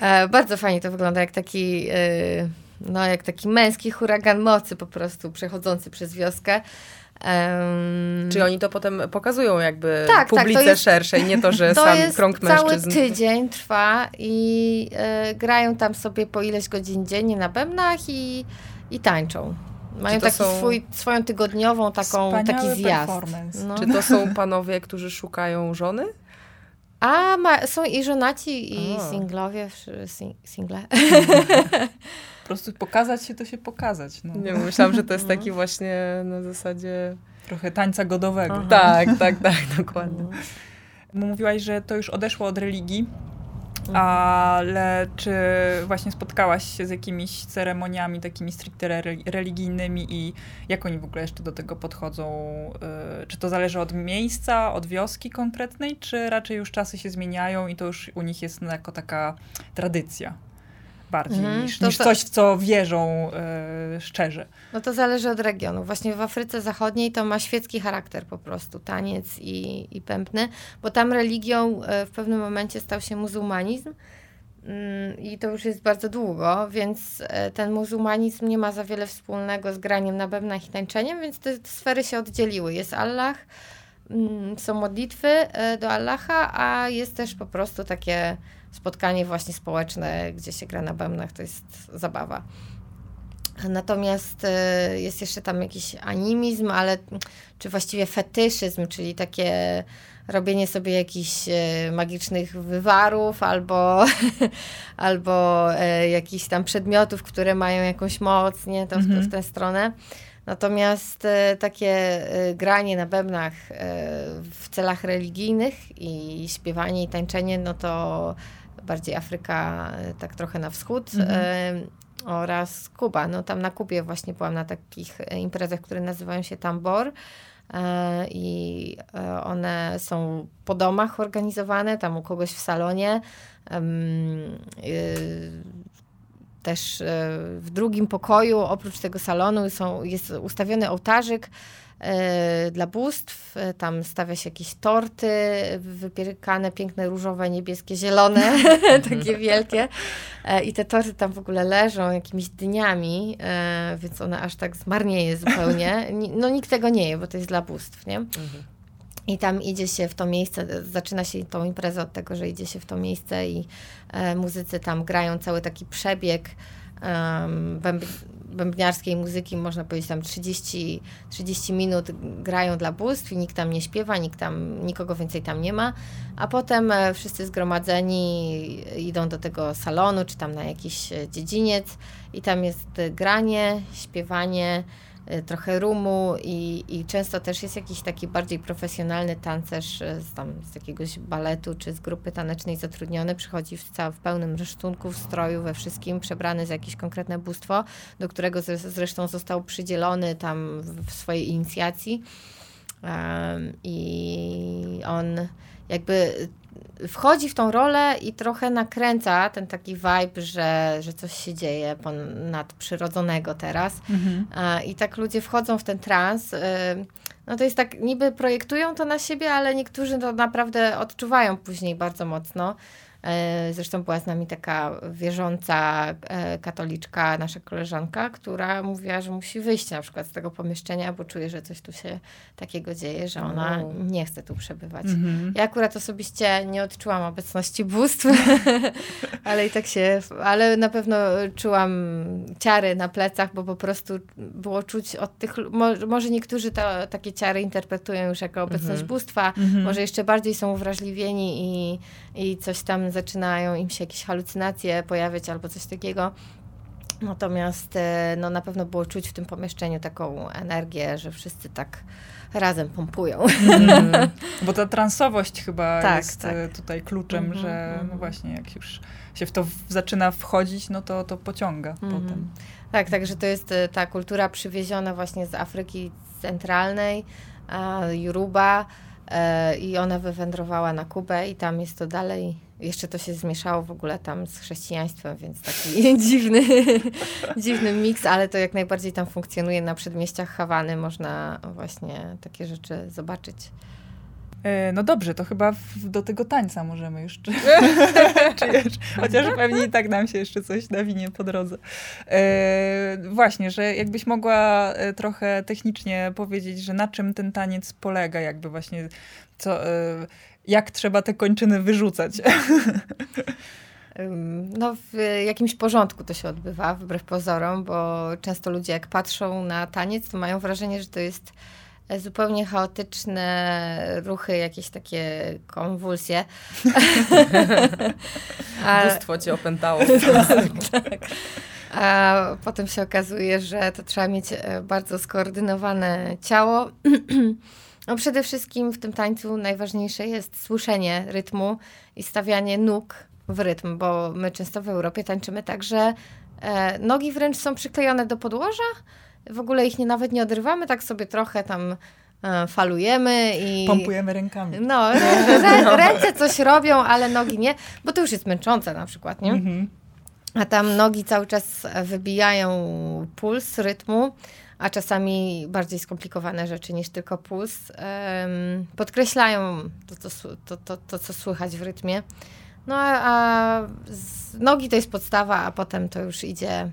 E, Bardzo fajnie to wygląda, jak taki e, no jak taki męski huragan mocy po prostu przechodzący przez wioskę. Um, Czyli oni to potem pokazują jakby tak, publice tak, jest, szerszej, nie to, że to sam krąg mężczyzn. cały tydzień trwa i e, grają tam sobie po ileś godzin dziennie na bębnach i, i tańczą. Mają taki są... swój, swoją tygodniową taką, taki zjazd. No. Czy to są panowie, którzy szukają żony? A ma, są i żonaci, i o. singlowie, single. Po prostu pokazać się, to się pokazać. No. Nie, myślałam, że to jest taki właśnie na zasadzie... Trochę tańca godowego. Aha. Tak, tak, tak, dokładnie. Mówiłaś, że to już odeszło od religii, Mhm. Ale czy właśnie spotkałaś się z jakimiś ceremoniami takimi stricte religijnymi i jak oni w ogóle jeszcze do tego podchodzą? Y, czy to zależy od miejsca, od wioski konkretnej, czy raczej już czasy się zmieniają i to już u nich jest jako taka tradycja? Bardziej mhm, niż, niż to, coś, w co wierzą y, szczerze. No to zależy od regionu. Właśnie w Afryce Zachodniej to ma świecki charakter po prostu, taniec i, i pępny, bo tam religią y, w pewnym momencie stał się muzułmanizm. Mm, I to już jest bardzo długo, więc e, ten muzułmanizm nie ma za wiele wspólnego z graniem na bębnach i tańczeniem, więc te, te sfery się oddzieliły. Jest Allah, mm, są modlitwy do Allaha, a jest też po prostu takie spotkanie właśnie społeczne, gdzie się gra na bębnach, to jest zabawa. Natomiast y, jest jeszcze tam jakiś animizm, ale czy właściwie fetyszyzm, czyli takie robienie sobie jakichś y, magicznych wywarów albo, albo y, jakichś tam przedmiotów, które mają jakąś moc, nie, to, mhm. w tę stronę. Natomiast takie granie na bębnach w celach religijnych i śpiewanie i tańczenie, no to bardziej Afryka, e, tak trochę na wschód. Mhm. oraz Kuba. No tam na Kubie właśnie byłam na takich e, imprezach, które nazywają się Tambor e, i one są po domach organizowane, tam u kogoś w salonie. Też w drugim pokoju, oprócz tego salonu, są, jest ustawiony ołtarzyk E, dla bóstw. E, tam stawia się jakieś torty wypiekane, piękne, różowe, niebieskie, zielone, takie wielkie. E, I te torty tam w ogóle leżą jakimiś dniami, więc one aż tak zmarnieje zupełnie. No nikt tego nie je, bo to jest dla bóstw, nie? Mhm. I tam idzie się w to miejsce, zaczyna się tą imprezę od tego, że idzie się w to miejsce i e, muzycy tam grają cały taki przebieg um, bębniarskiej muzyki, można powiedzieć tam 30, 30 minut grają dla bóstw i nikt tam nie śpiewa, nikt tam, nikogo więcej tam nie ma, a potem e, wszyscy zgromadzeni idą do tego salonu, czy tam na jakiś e, dziedziniec i tam jest granie, śpiewanie, trochę rumu i, i często też jest jakiś taki bardziej profesjonalny tancerz y, z, tam, z jakiegoś baletu czy z grupy tanecznej zatrudniony, przychodzi w, cał, w pełnym rysztunku, w stroju, we wszystkim, przebrany za jakieś konkretne bóstwo, do którego z, zresztą został przydzielony tam w, w swojej inicjacji. Um, I on jakby wchodzi w tą rolę i trochę nakręca ten taki vibe, że, że coś się dzieje nadprzyrodzonego teraz. Mhm. I tak ludzie wchodzą w ten trans. Y, no to jest tak, niby projektują to na siebie, ale niektórzy to naprawdę odczuwają później bardzo mocno. E, zresztą była z nami taka wierząca e, katoliczka, nasza koleżanka, która mówiła, że musi wyjść na przykład z tego pomieszczenia, bo czuje, że coś tu się takiego dzieje, że ona nie chce tu przebywać. Mhm. Ja akurat osobiście nie odczułam obecności bóstw, ale i tak się, ale na pewno czułam ciary na plecach, bo po prostu było czuć od tych, może niektórzy to, takie ciary interpretują już jako obecność mhm. bóstwa, mhm. może jeszcze bardziej są uwrażliwieni i, i coś tam zaczynają im się jakieś halucynacje pojawiać albo coś takiego. Natomiast e, no, na pewno było czuć w tym pomieszczeniu taką energię, że wszyscy tak razem pompują. Mm. Bo ta transowość chyba tak, jest tak. E, tutaj kluczem, mm -hmm, że mm no właśnie jak już się w to zaczyna wchodzić, no to, to pociąga -hmm. potem. Tak, także to jest e, ta kultura przywieziona właśnie z Afryki Centralnej, Yoruba, i ona wywędrowała na Kubę i tam jest to dalej, jeszcze to się zmieszało w ogóle tam z chrześcijaństwem, więc taki dziwny, dziwny miks, ale to jak najbardziej tam funkcjonuje na przedmieściach Hawany, można właśnie takie rzeczy zobaczyć. E, no dobrze, to chyba w, do tego tańca możemy już. Czy, czy chociaż pewnie i tak nam się jeszcze coś nawinie po drodze. E, właśnie, że jakbyś mogła e, trochę technicznie powiedzieć, że na czym ten taniec polega, jakby właśnie co, e, jak trzeba te kończyny wyrzucać. No, w jakimś porządku to się odbywa, wbrew pozorom, bo często ludzie, jak patrzą na taniec, to mają wrażenie, że to jest zupełnie chaotyczne ruchy, jakieś takie konwulsje. Bóstwo cię opętało. tak. A potem się okazuje, że to trzeba mieć e, bardzo skoordynowane ciało. No przede wszystkim w tym tańcu najważniejsze jest słyszenie rytmu i stawianie nóg w rytm, bo my często w Europie tańczymy tak, że e, nogi wręcz są przyklejone do podłoża, w ogóle ich nie, nawet nie odrywamy, tak sobie trochę tam e, falujemy i... Pompujemy rękami. No, rę, ręce coś robią, ale nogi nie, bo to już jest męczące na przykład, nie? Mhm. A tam nogi cały czas wybijają puls rytmu, a czasami bardziej skomplikowane rzeczy niż tylko puls. Um, podkreślają to, to, to, to, to, co słychać w rytmie. No a, a nogi to jest podstawa, a potem to już idzie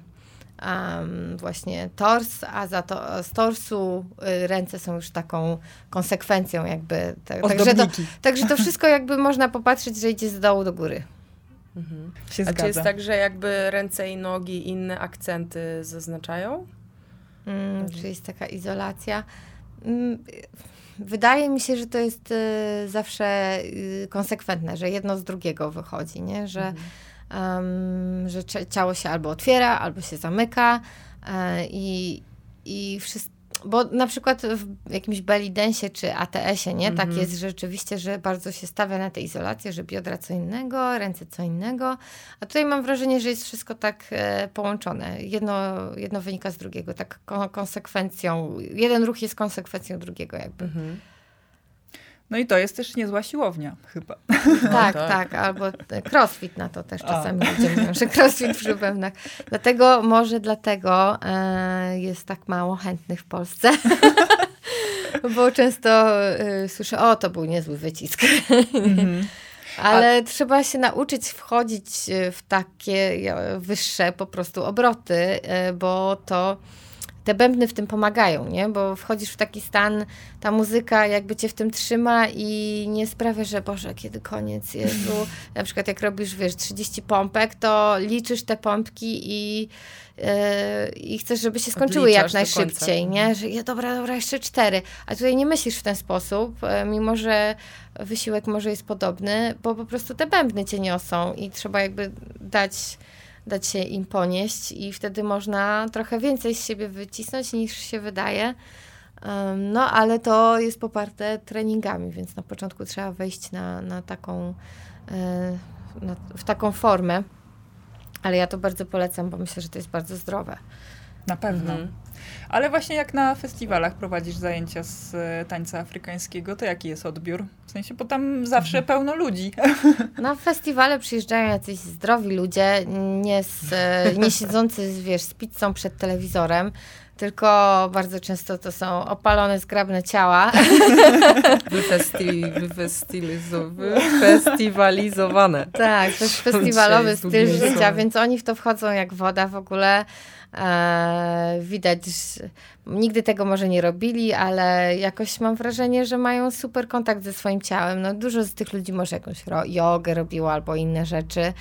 um, właśnie tors, a za to z torsu y, ręce są już taką konsekwencją jakby. Te, także, to, także to wszystko jakby można popatrzeć, że idzie z dołu do góry. Mhm. Się a czy jest tak, że jakby ręce i nogi inne akcenty zaznaczają? Mm, czy jest taka izolacja? Mm, wydaje mi się, że to jest y, zawsze y, konsekwentne, że jedno z drugiego wychodzi, nie? Że mhm um, że ciało się albo otwiera, albo się zamyka e, i, i wszystko bo na przykład w jakimś belly dance czy ATS-ie, nie? Tak mhm. jest rzeczywiście, że bardzo się stawia na tę izolację, że biodra co innego, ręce co innego. A tutaj mam wrażenie, że jest wszystko tak e, połączone. Jedno, jedno wynika z drugiego, tak konsekwencją. Jeden ruch jest konsekwencją drugiego jakby. Mhm. No i to jest też niezła siłownia chyba. Tak, tak, tak, albo crossfit na to też czasami A. ludzie mówią, że crossfit przy pewnych. Dlatego, może dlatego e, jest tak mało chętnych w Polsce. Bo często e, słyszę, o to był niezły wycisk. Mhm. Ale A... trzeba się nauczyć wchodzić w takie wyższe po prostu obroty, e, bo to te bębny w tym pomagają, nie? Bo wchodzisz w taki stan, ta muzyka jakby cię w tym trzyma i nie sprawia, że Boże, kiedy koniec, Jezu. Na przykład jak robisz, wiesz, 30 pompek, to liczysz te pompki i, yy, i chcesz, żeby się skończyły Odliczasz jak najszybciej, nie? Mhm. Że ja, dobra, dobra, jeszcze cztery. A tutaj nie myślisz w ten sposób, e, mimo że wysiłek może jest podobny, bo po prostu te bębny cię niosą i trzeba jakby dać dać się im ponieść i wtedy można trochę więcej z siebie wycisnąć niż się wydaje. No, ale to jest poparte treningami, więc na początku trzeba wejść na, na taką, e, na, w taką formę. Ale ja to bardzo polecam, bo myślę, że to jest bardzo zdrowe. Na pewno. Mhm. Ale właśnie jak na festiwalach prowadzisz zajęcia z e, tańca afrykańskiego, to jaki jest odbiór? W sensie, bo tam zawsze mhm. pełno ludzi. Na festiwale przyjeżdżają jacyś zdrowi ludzie, nie, z, e, nie siedzący wiesz, z pizzą przed telewizorem, tylko bardzo często to są opalone, zgrabne ciała. wyfestywalizowane. Tak, to jest festiwalowy styl życia, więc oni w to wchodzą jak woda w ogóle. E, widać, nigdy tego może nie robili, ale jakoś mam wrażenie, że mają super kontakt ze swoim ciałem. No, dużo z tych ludzi może jakąś jogę robiło albo inne rzeczy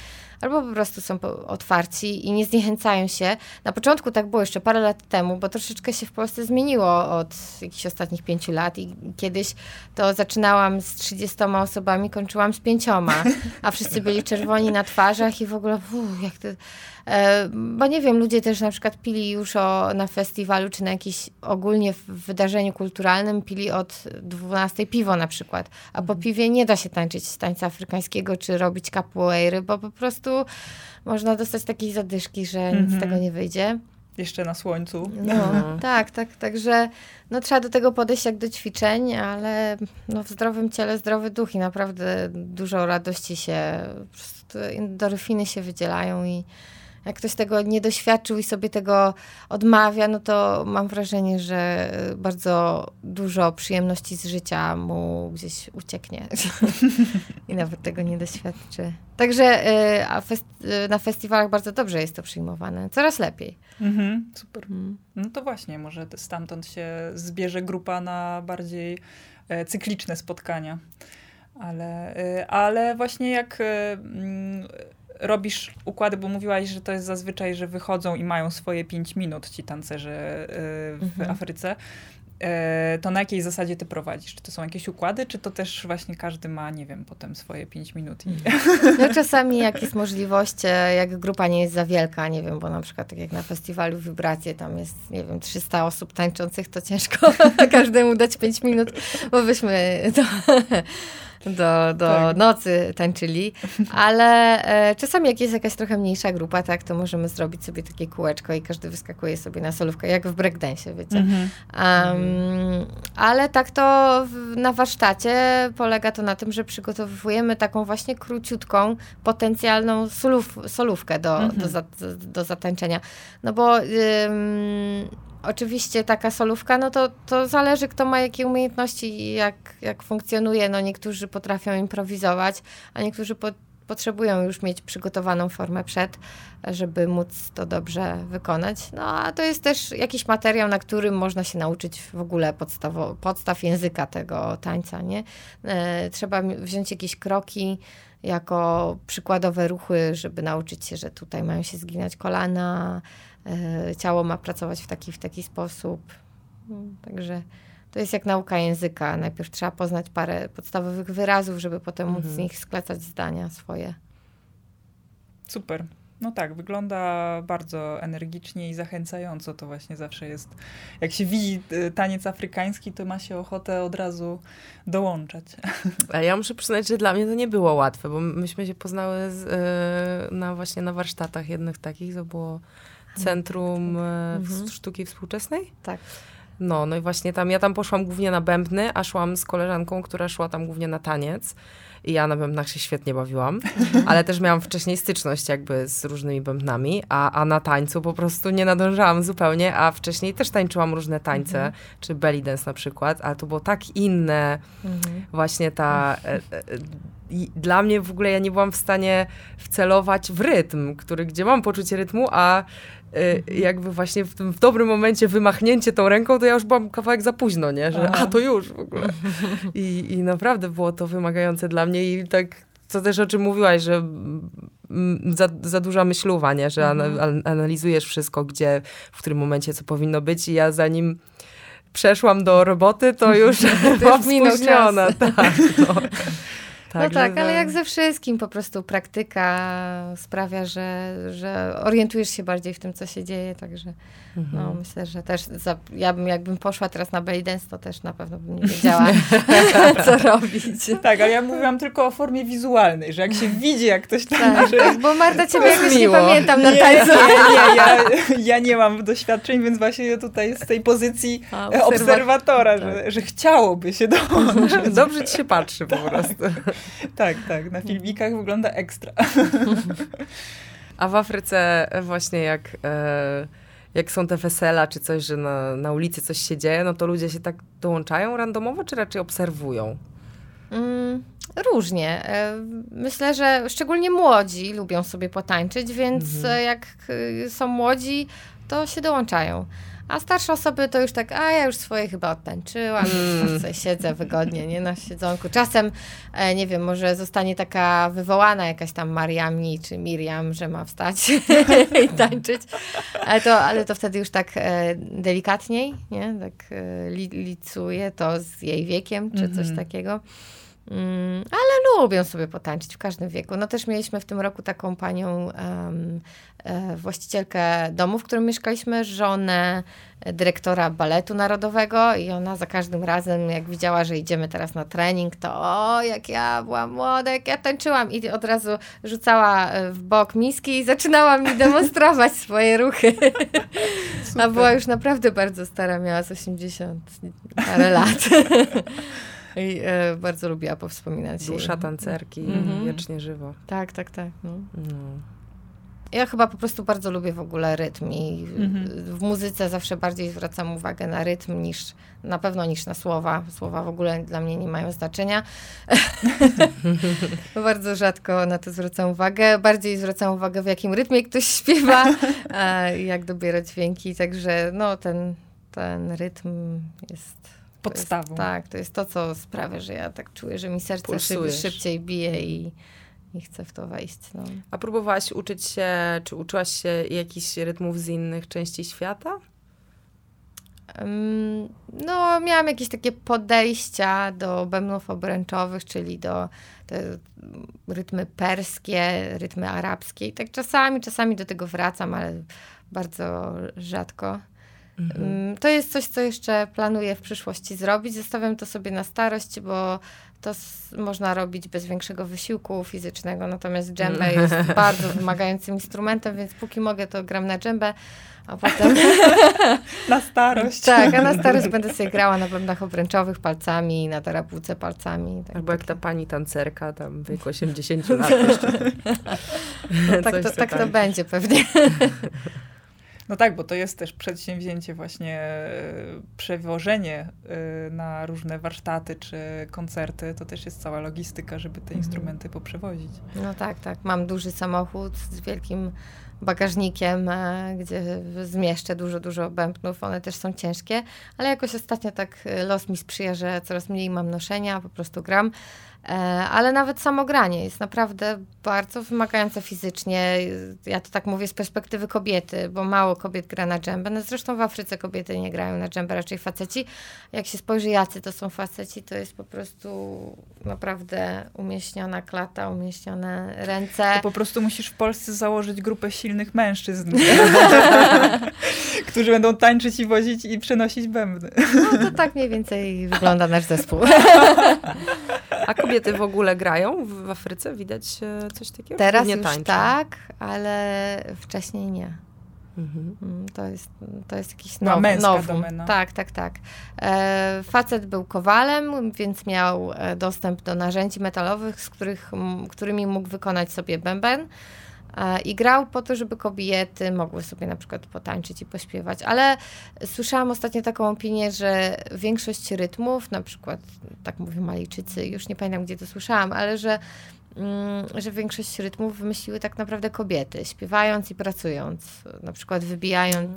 albo po prostu są otwarci i nie zniechęcają się. Na początku tak było jeszcze parę lat temu, bo troszeczkę się w Polsce zmieniło od jakichś ostatnich pięciu lat i kiedyś to zaczynałam z 30 osobami, kończyłam z pięcioma, a wszyscy byli czerwoni na twarzach i w ogóle uf, jak to... E, bo nie wiem, ludzie też na przykład pili już o, na festiwalu, czy na ogólnie wydarzeniu kulturalnym, pili od 12 piwo na przykład, a po mhm. piwie nie da się tańczyć tańca afrykańskiego, czy robić capoeiry, bo po prostu można dostać takiej zadyszki, że nic z tego nie wyjdzie. Jeszcze na słońcu. No, no, tak, tak, także no, trzeba do tego podejść jak do ćwiczeń, ale no, w zdrowym ciele zdrowy duch i naprawdę dużo radości się, po prostu endorfiny się wydzielają i Jak ktoś tego nie doświadczył i sobie tego odmawia, no to mam wrażenie, że bardzo dużo przyjemności z życia mu gdzieś ucieknie i nawet tego nie doświadczy. Także y, na festiwalach bardzo dobrze jest to przyjmowane, coraz lepiej. Mhm, super. Mm. No to właśnie, może stamtąd się zbierze grupa na bardziej e, cykliczne spotkania. Ale, y, ale właśnie jak y, mm, robisz układy, bo mówiłaś, że to jest zazwyczaj, że wychodzą i mają swoje 5 minut ci tancerze y, w mhm. Afryce. To na jakiej zasadzie ty prowadzisz? Czy to są jakieś układy, czy to też właśnie każdy ma, nie wiem, potem swoje 5 minut? I... No czasami jak jest możliwość, jak grupa nie jest za wielka, nie wiem, bo na przykład tak jak na festiwalu Wibracje, tam jest, nie wiem, 300 osób tańczących, to ciężko każdemu dać 5 minut, bo byśmy to do, do tak. nocy tańczyli, ale e, czasami jak jest jakaś trochę mniejsza grupa, tak, to możemy zrobić sobie takie kółeczko i każdy wyskakuje sobie na solówkę, jak w breakdance, wiecie. Mhm. Um, ale tak to w, na warsztacie polega to na tym, że przygotowujemy taką właśnie króciutką, potencjalną solów, solówkę do, mhm. do, za, do, do zatańczenia. No bo Oczywiście taka solówka, no to, to zależy, kto ma jakie umiejętności i jak, jak funkcjonuje. No niektórzy potrafią improwizować, a niektórzy po, potrzebują już mieć przygotowaną formę przed, żeby móc to dobrze wykonać. No a to jest też jakiś materiał, na którym można się nauczyć w ogóle podstawo, podstaw języka tego tańca, nie? E, trzeba wziąć jakieś kroki jako przykładowe ruchy, żeby nauczyć się, że tutaj mają się zginać kolana, ciało ma pracować w taki, w taki sposób. Także to jest jak nauka języka. Najpierw trzeba poznać parę podstawowych wyrazów, żeby potem móc mhm. z nich składać zdania swoje. Super. No tak, wygląda bardzo energicznie i zachęcająco. To właśnie zawsze jest. Jak się widzi e, taniec afrykański, to ma się ochotę od razu dołączać. A ja muszę przyznać, że dla mnie to nie było łatwe, bo myśmy się poznały z, e, na właśnie na warsztatach jednych takich, to było Centrum e, mhm. Sztuki Współczesnej? Tak. No, no i właśnie tam, ja tam poszłam głównie na bębny, a szłam z koleżanką, która szła tam głównie na taniec. I ja na bębnach się świetnie bawiłam, ale też miałam wcześniej styczność jakby z różnymi bębnami, a, a na tańcu po prostu nie nadążałam zupełnie, a wcześniej też tańczyłam różne tańce, mhm. czy belly dance na przykład, ale to było tak inne, mhm. właśnie ta... E, e, dla mnie w ogóle ja nie byłam w stanie wcelować w rytm, który, gdzie mam poczucie rytmu, a jakby właśnie w tym w dobrym momencie wymachnięcie tą ręką, to ja już byłam kawałek za późno, nie? Że a, to już w ogóle. I, I naprawdę było to wymagające dla mnie i tak, co też o czym mówiłaś, że za, za duża myślowa, nie? Że mhm. analizujesz wszystko, gdzie, w którym momencie co powinno być i ja zanim przeszłam do roboty, to już byłam spóźniona. Tak, no. Tak, no tak, ale jak ze wszystkim po prostu praktyka sprawia, że, że orientujesz się bardziej w tym, co się dzieje, także. No, myślę, że też za, ja bym, jakbym poszła teraz na belly dance, to też na pewno bym nie wiedziała, co robić. Tak, ale ja mówiłam tylko o formie wizualnej, że jak się widzi, jak ktoś tam... Tak, tak bo Marta, ciebie jakoś nie pamiętam na tańcu. Nie, nie, ja, ja nie mam doświadczeń, więc właśnie tutaj z tej pozycji A, obserwatora, tak. że, że chciałoby się dołączyć. Dobrze ci się patrzy po prostu. tak, tak. Na filmikach wygląda ekstra. A w Afryce właśnie jak, e, jak są te wesela czy coś, że na, na ulicy coś się dzieje, no to ludzie się tak dołączają randomowo, czy raczej obserwują? Mm, różnie. E, myślę, że szczególnie młodzi lubią sobie potańczyć, więc mhm. jak są młodzi, to się dołączają. A starsze osoby to już tak, a ja już swoje chyba odtańczyłam, mm. sobie siedzę wygodnie, nie, na siedzonku. Czasem, e, nie wiem, może zostanie taka wywołana jakaś tam Mariami czy Miriam, że ma wstać i tańczyć, ale to, ale to wtedy już tak e, delikatniej, nie, tak e, li, licuje to z jej wiekiem, czy coś -hmm. takiego. Mm, ale lubią sobie potańczyć w każdym wieku. No też mieliśmy w tym roku taką panią um, e, właścicielkę domu, w którym mieszkaliśmy, żonę dyrektora baletu narodowego i ona za każdym razem, jak widziała, że idziemy teraz na trening, to o, jak ja byłam młoda, jak ja tańczyłam i od razu rzucała e, w bok miski i zaczynała mi demonstrować swoje ruchy. A była już naprawdę bardzo stara, miała z 80 parę lat. I e, bardzo lubiła powspominać. Dusza tancerki, mhm. wiecznie żywo. Tak, tak, tak. No. no. ja chyba po prostu bardzo lubię w ogóle rytm i Mhm. w muzyce zawsze bardziej zwracam uwagę na rytm niż, na pewno niż na słowa. Słowa w ogóle dla mnie nie mają znaczenia. bardzo rzadko na to zwracam uwagę. Bardziej zwracam uwagę w jakim rytmie ktoś śpiewa, jak dobierać dźwięki. Także no ten, ten rytm jest... to Podstawą. Jest, tak, to jest to, co sprawia, że ja tak czuję, że mi serce szyb, szybciej bije i, i chcę w to wejść. No. A próbowałaś uczyć się, czy uczyłaś się jakichś rytmów z innych części świata? No, miałam jakieś takie podejścia do bębnów obręczowych, czyli do rytmy perskie, rytmy arabskie. I tak czasami, czasami do tego wracam, ale bardzo rzadko. Ym, To jest coś, co jeszcze planuję w przyszłości zrobić. Zostawiam to sobie na starość, bo to można robić bez większego wysiłku fizycznego, natomiast dżembe jest bardzo wymagającym instrumentem, więc póki mogę, to gram na dżembę, a potem... Na starość. Tak, a na starość będę sobie grała na bębnach obręczowych palcami, na tarapuce palcami. Tak, Albo jak ta pani tancerka tam w wieku 80 lat jeszcze. no, tak, to, tak to będzie pewnie. No tak, bo to jest też przedsięwzięcie właśnie e, przewożenie e, na różne warsztaty czy koncerty. To też jest cała logistyka, żeby te instrumenty poprzewozić. No tak, tak. Mam duży samochód z wielkim bagażnikiem, e, gdzie zmieszczę dużo, dużo bębnów. One też są ciężkie, ale jakoś ostatnio tak los mi sprzyja, że coraz mniej mam noszenia, po prostu gram. E, Ale nawet samo granie jest naprawdę bardzo wymagające fizycznie. Ja to tak mówię z perspektywy kobiety, bo mało kobiet gra na dżembę. No zresztą w Afryce kobiety nie grają na dżembę, raczej faceci. Jak się spojrzy, jacy to są faceci, to jest po prostu naprawdę umieśniona klata, umieśnione ręce. To po prostu musisz w Polsce założyć grupę silnych mężczyzn, którzy będą tańczyć i wozić i przenosić bębny. No to tak mniej więcej wygląda nasz zespół. A kobiety w ogóle grają w, w Afryce? Widać e, coś takiego? Teraz Nie już tańczą. tak, ale wcześniej nie. Mhm. Mm, To jest, to jest jakiś Była now, męska nowum. domena. Tak, tak, tak. E, facet był kowalem, więc miał e, dostęp do narzędzi metalowych, z których, którymi mógł wykonać sobie bęben. E, I grał po to, żeby kobiety mogły sobie na przykład potańczyć i pośpiewać. Ale słyszałam ostatnio taką opinię, że większość rytmów, na przykład, tak mówią Malijczycy, już nie pamiętam gdzie to słyszałam, ale że mm, że większość rytmów wymyśliły tak naprawdę kobiety, śpiewając i pracując. Na przykład wybijając,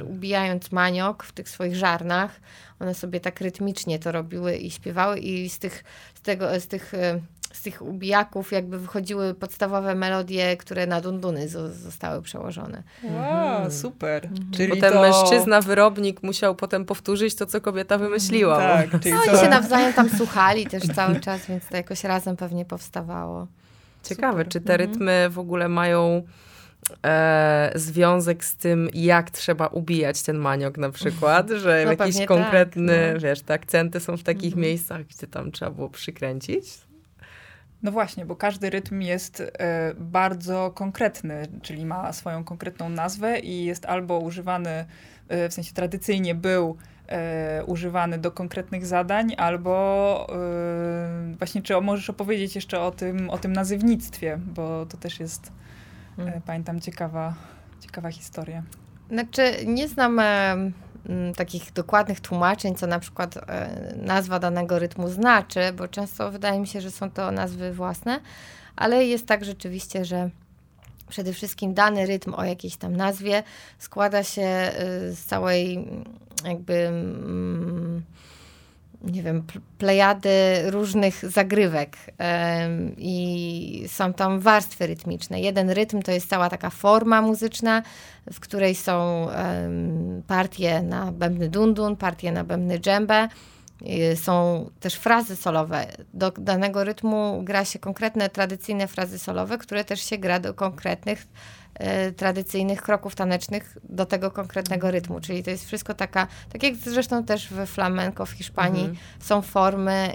y, ubijając maniok w tych swoich żarnach. One sobie tak rytmicznie to robiły i śpiewały i z tych, z tego, z tych, y, z tych ubijaków jakby wychodziły podstawowe melodie, które na dunduny zo- zostały przełożone. Wow, super. Czyli Potem to... mężczyzna, wyrobnik musiał potem powtórzyć to, co kobieta wymyśliła. Tak, czyli No to... oni się nawzajem tam słuchali też cały czas, więc to jakoś razem pewnie powstawało. Ciekawe, Super. czy te rytmy w ogóle mają e, związek z tym, jak trzeba ubijać ten maniok na przykład, że No jakiś konkretny, tak, no. wiesz, te akcenty są w takich miejscach, gdzie tam trzeba było przykręcić. No właśnie, bo każdy rytm jest e, bardzo konkretny, czyli ma swoją konkretną nazwę i jest albo używany, e, w sensie tradycyjnie był e, używany do konkretnych zadań, albo właśnie, czy możesz opowiedzieć jeszcze o tym, o tym nazywnictwie, bo to też jest, e, Mm. pamiętam, ciekawa, ciekawa historia. Znaczy, nie znam takich dokładnych tłumaczeń, co na przykład e, nazwa danego rytmu znaczy, bo często wydaje mi się, że są to nazwy własne, ale jest tak rzeczywiście, że przede wszystkim dany rytm o jakiejś tam nazwie składa się e, z całej mm, jakby. mm, nie wiem, pl- plejady różnych zagrywek i są tam warstwy rytmiczne. Jeden rytm to jest cała taka forma muzyczna, w której są partie na bębny dundun, partie na bębny dżembę. Y, Są też frazy solowe. Do danego rytmu gra się konkretne, tradycyjne frazy solowe, które też się gra do konkretnych, tradycyjnych kroków tanecznych do tego konkretnego rytmu. Czyli to jest wszystko taka, tak jak zresztą też we flamenco w Hiszpanii Mhm. są formy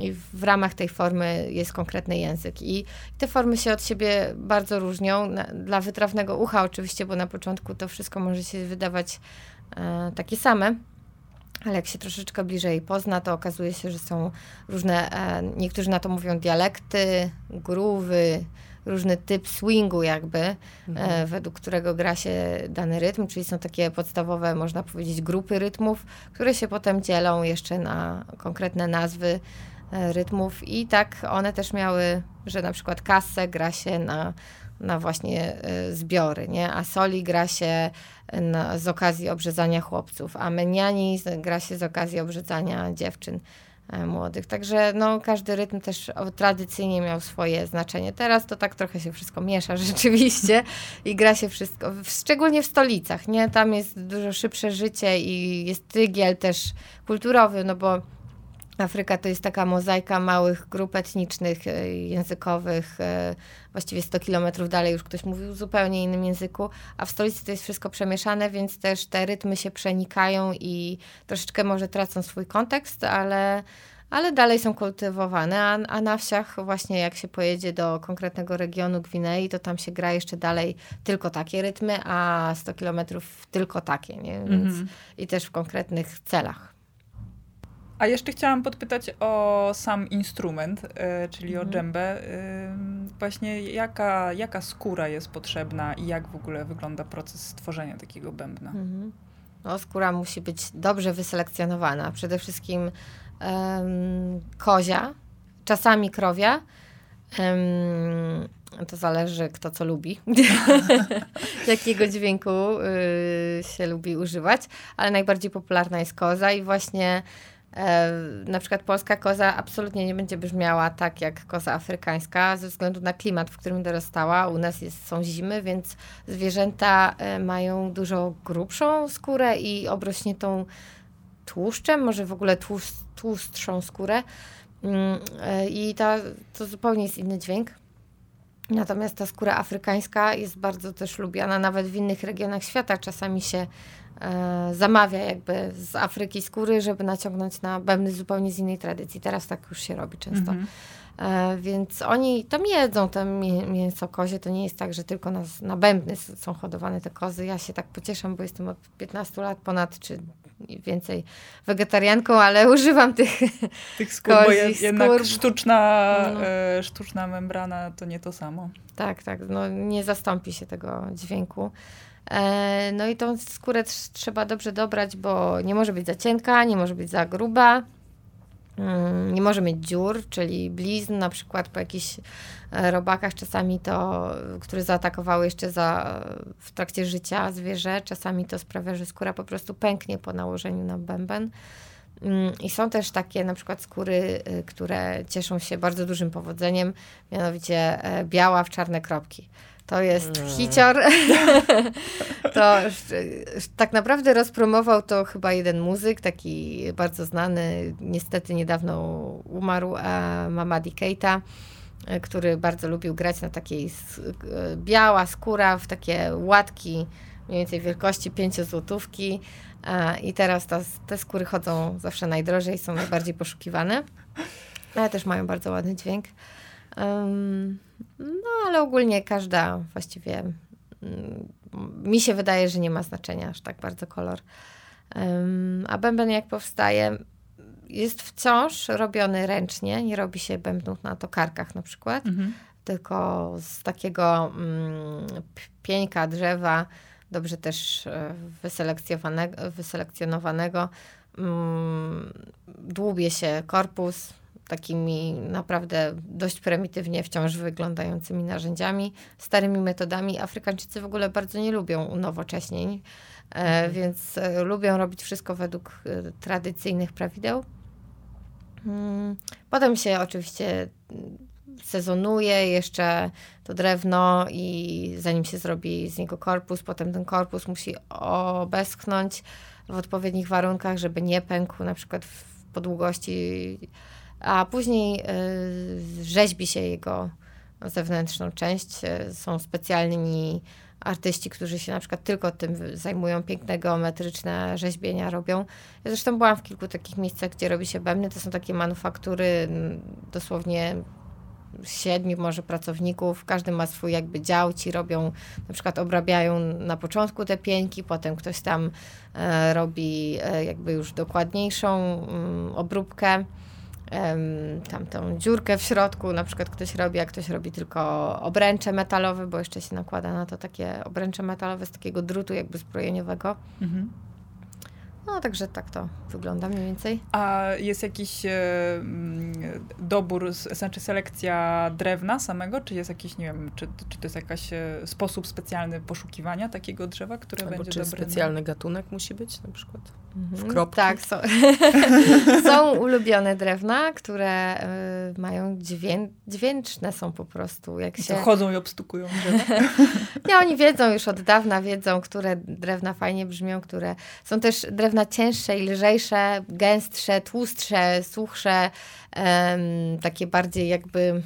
i w ramach tej formy jest konkretny język. I te formy się od siebie bardzo różnią. Dla wytrawnego ucha oczywiście, bo na początku to wszystko może się wydawać e, takie same. Ale jak się troszeczkę bliżej pozna, to okazuje się, że są różne, e, niektórzy na to mówią dialekty, groowy, różny typ swingu jakby, mhm. według którego gra się dany rytm, czyli są takie podstawowe, można powiedzieć, grupy rytmów, które się potem dzielą jeszcze na konkretne nazwy rytmów i tak one też miały, że na przykład kasę gra się na na właśnie zbiory, nie? A soli gra się na, z okazji obrzezania chłopców, a meniani gra się z okazji obrzezania dziewczyn e, młodych. Także no, każdy rytm też tradycyjnie miał swoje znaczenie. Teraz to tak trochę się wszystko miesza rzeczywiście i gra się wszystko, szczególnie w stolicach, nie? Tam jest dużo szybsze życie i jest tygiel też kulturowy, no bo Afryka to jest taka mozaika małych grup etnicznych, e, językowych. E, właściwie 100 kilometrów dalej już ktoś mówił w zupełnie innym języku, a w stolicy to jest wszystko przemieszane, więc też te rytmy się przenikają i troszeczkę może tracą swój kontekst, ale, ale dalej są kultywowane, a, a na wsiach właśnie jak się pojedzie do konkretnego regionu Gwinei, to tam się gra jeszcze dalej tylko takie rytmy, a 100 kilometrów tylko takie, nie? Więc, mm -hmm. I też w konkretnych celach. A jeszcze chciałam podpytać o sam instrument, y, czyli mhm. o dżembę. Y, właśnie jaka, jaka skóra jest potrzebna i jak w ogóle wygląda proces stworzenia takiego bębna? Mhm. No, skóra musi być dobrze wyselekcjonowana. Przede wszystkim um, kozia, czasami krowia. Um, to zależy, kto co lubi, jakiego dźwięku y, się lubi używać, ale najbardziej popularna jest koza i właśnie na przykład polska koza absolutnie nie będzie brzmiała tak jak koza afrykańska ze względu na klimat, w którym dorastała. U nas jest, są zimy, więc zwierzęta e, mają dużo grubszą skórę i obrośniętą tłuszczem, może w ogóle tłust, tłustszą skórę. Mm, e, I to zupełnie jest inny dźwięk. Natomiast ta skóra afrykańska jest bardzo też lubiana, nawet w innych regionach świata. Czasami się e, zamawia jakby z Afryki skóry, żeby naciągnąć na bębny zupełnie z innej tradycji. Teraz tak już się robi często. Mm -hmm. E, więc oni tam jedzą to mięso kozie. To nie jest tak, że tylko na, na bębny są hodowane te kozy. Ja się tak pocieszę, bo jestem od 15 lat ponad, czy więcej wegetarianką, ale używam tych Tych skór, bo jednak skór. Sztuczna, no. e, sztuczna membrana to nie to samo. Tak, tak. No, nie zastąpi się tego dźwięku. E, no i tą skórę trzeba dobrze dobrać, bo nie może być za cienka, nie może być za gruba. Mm, nie może mieć dziur, czyli blizn, na przykład po jakichś e, robakach czasami to, które zaatakowały jeszcze za, w trakcie życia zwierzę, czasami to sprawia, że skóra po prostu pęknie po nałożeniu na bęben. Mm, I są też takie na przykład skóry, y, które cieszą się bardzo dużym powodzeniem, mianowicie e, biała w czarne kropki. To jest mm. hicior. to tak naprawdę rozpromował to chyba jeden muzyk, taki bardzo znany, niestety niedawno umarł, Mamadi Keita, który bardzo lubił grać na takiej biała skóra, w takie łatki mniej więcej wielkości pięciozłotówki i teraz ta, te skóry chodzą zawsze najdrożej, są najbardziej poszukiwane, ale też mają bardzo ładny dźwięk. Um, no, ale ogólnie każda właściwie um, mi się wydaje, że nie ma znaczenia aż tak bardzo kolor. A bęben jak powstaje, jest wciąż robiony ręcznie, nie robi się bębnów na tokarkach na przykład, mhm. tylko z takiego um, pieńka drzewa, dobrze też e, wyselekcjonowanego, wyselekcjonowanego, um, dłubie się korpus, takimi naprawdę dość prymitywnie wciąż wyglądającymi narzędziami, starymi metodami. Afrykańczycy w ogóle bardzo nie lubią unowocześnień, e, mhm. więc e, lubią robić wszystko według e, tradycyjnych prawideł. Mm, potem się oczywiście mm, sezonuje jeszcze to drewno i zanim się zrobi z niego korpus, potem ten korpus musi obeschnąć w odpowiednich warunkach, żeby nie pękł na przykład w długości a później y, rzeźbi się jego zewnętrzną część. Y, są specjalni artyści, którzy się na przykład tylko tym zajmują, piękne geometryczne rzeźbienia robią. Ja zresztą byłam w kilku takich miejscach, gdzie robi się bębny. To są takie manufaktury dosłownie siedmiu może pracowników, każdy ma swój jakby dział, ci robią, na przykład obrabiają na początku te pieńki, potem ktoś tam e, robi e, jakby już dokładniejszą obróbkę tam tą dziurkę w środku, na przykład ktoś robi, a ktoś robi tylko obręcze metalowe, bo jeszcze się nakłada na to takie obręcze metalowe z takiego drutu jakby zbrojeniowego. Mhm. No, także tak to wygląda mniej więcej. A jest jakiś e, mm, dobór, znaczy selekcja drewna samego, czy jest jakiś, nie wiem, czy, czy to jest jakiś e, sposób specjalny poszukiwania takiego drzewa, które Albo będzie czy dobre? specjalny na... gatunek musi być na przykład? W mhm. kropki? Tak, są, są ulubione drewna, które y, mają dźwię dźwięczne są po prostu. Jak się... chodzą i obstukują drzewa? Nie, oni wiedzą już od dawna, wiedzą, które drewna fajnie brzmią, które są też drewna cięższe i lżejsze, gęstsze, tłustsze, suchsze, takie bardziej jakby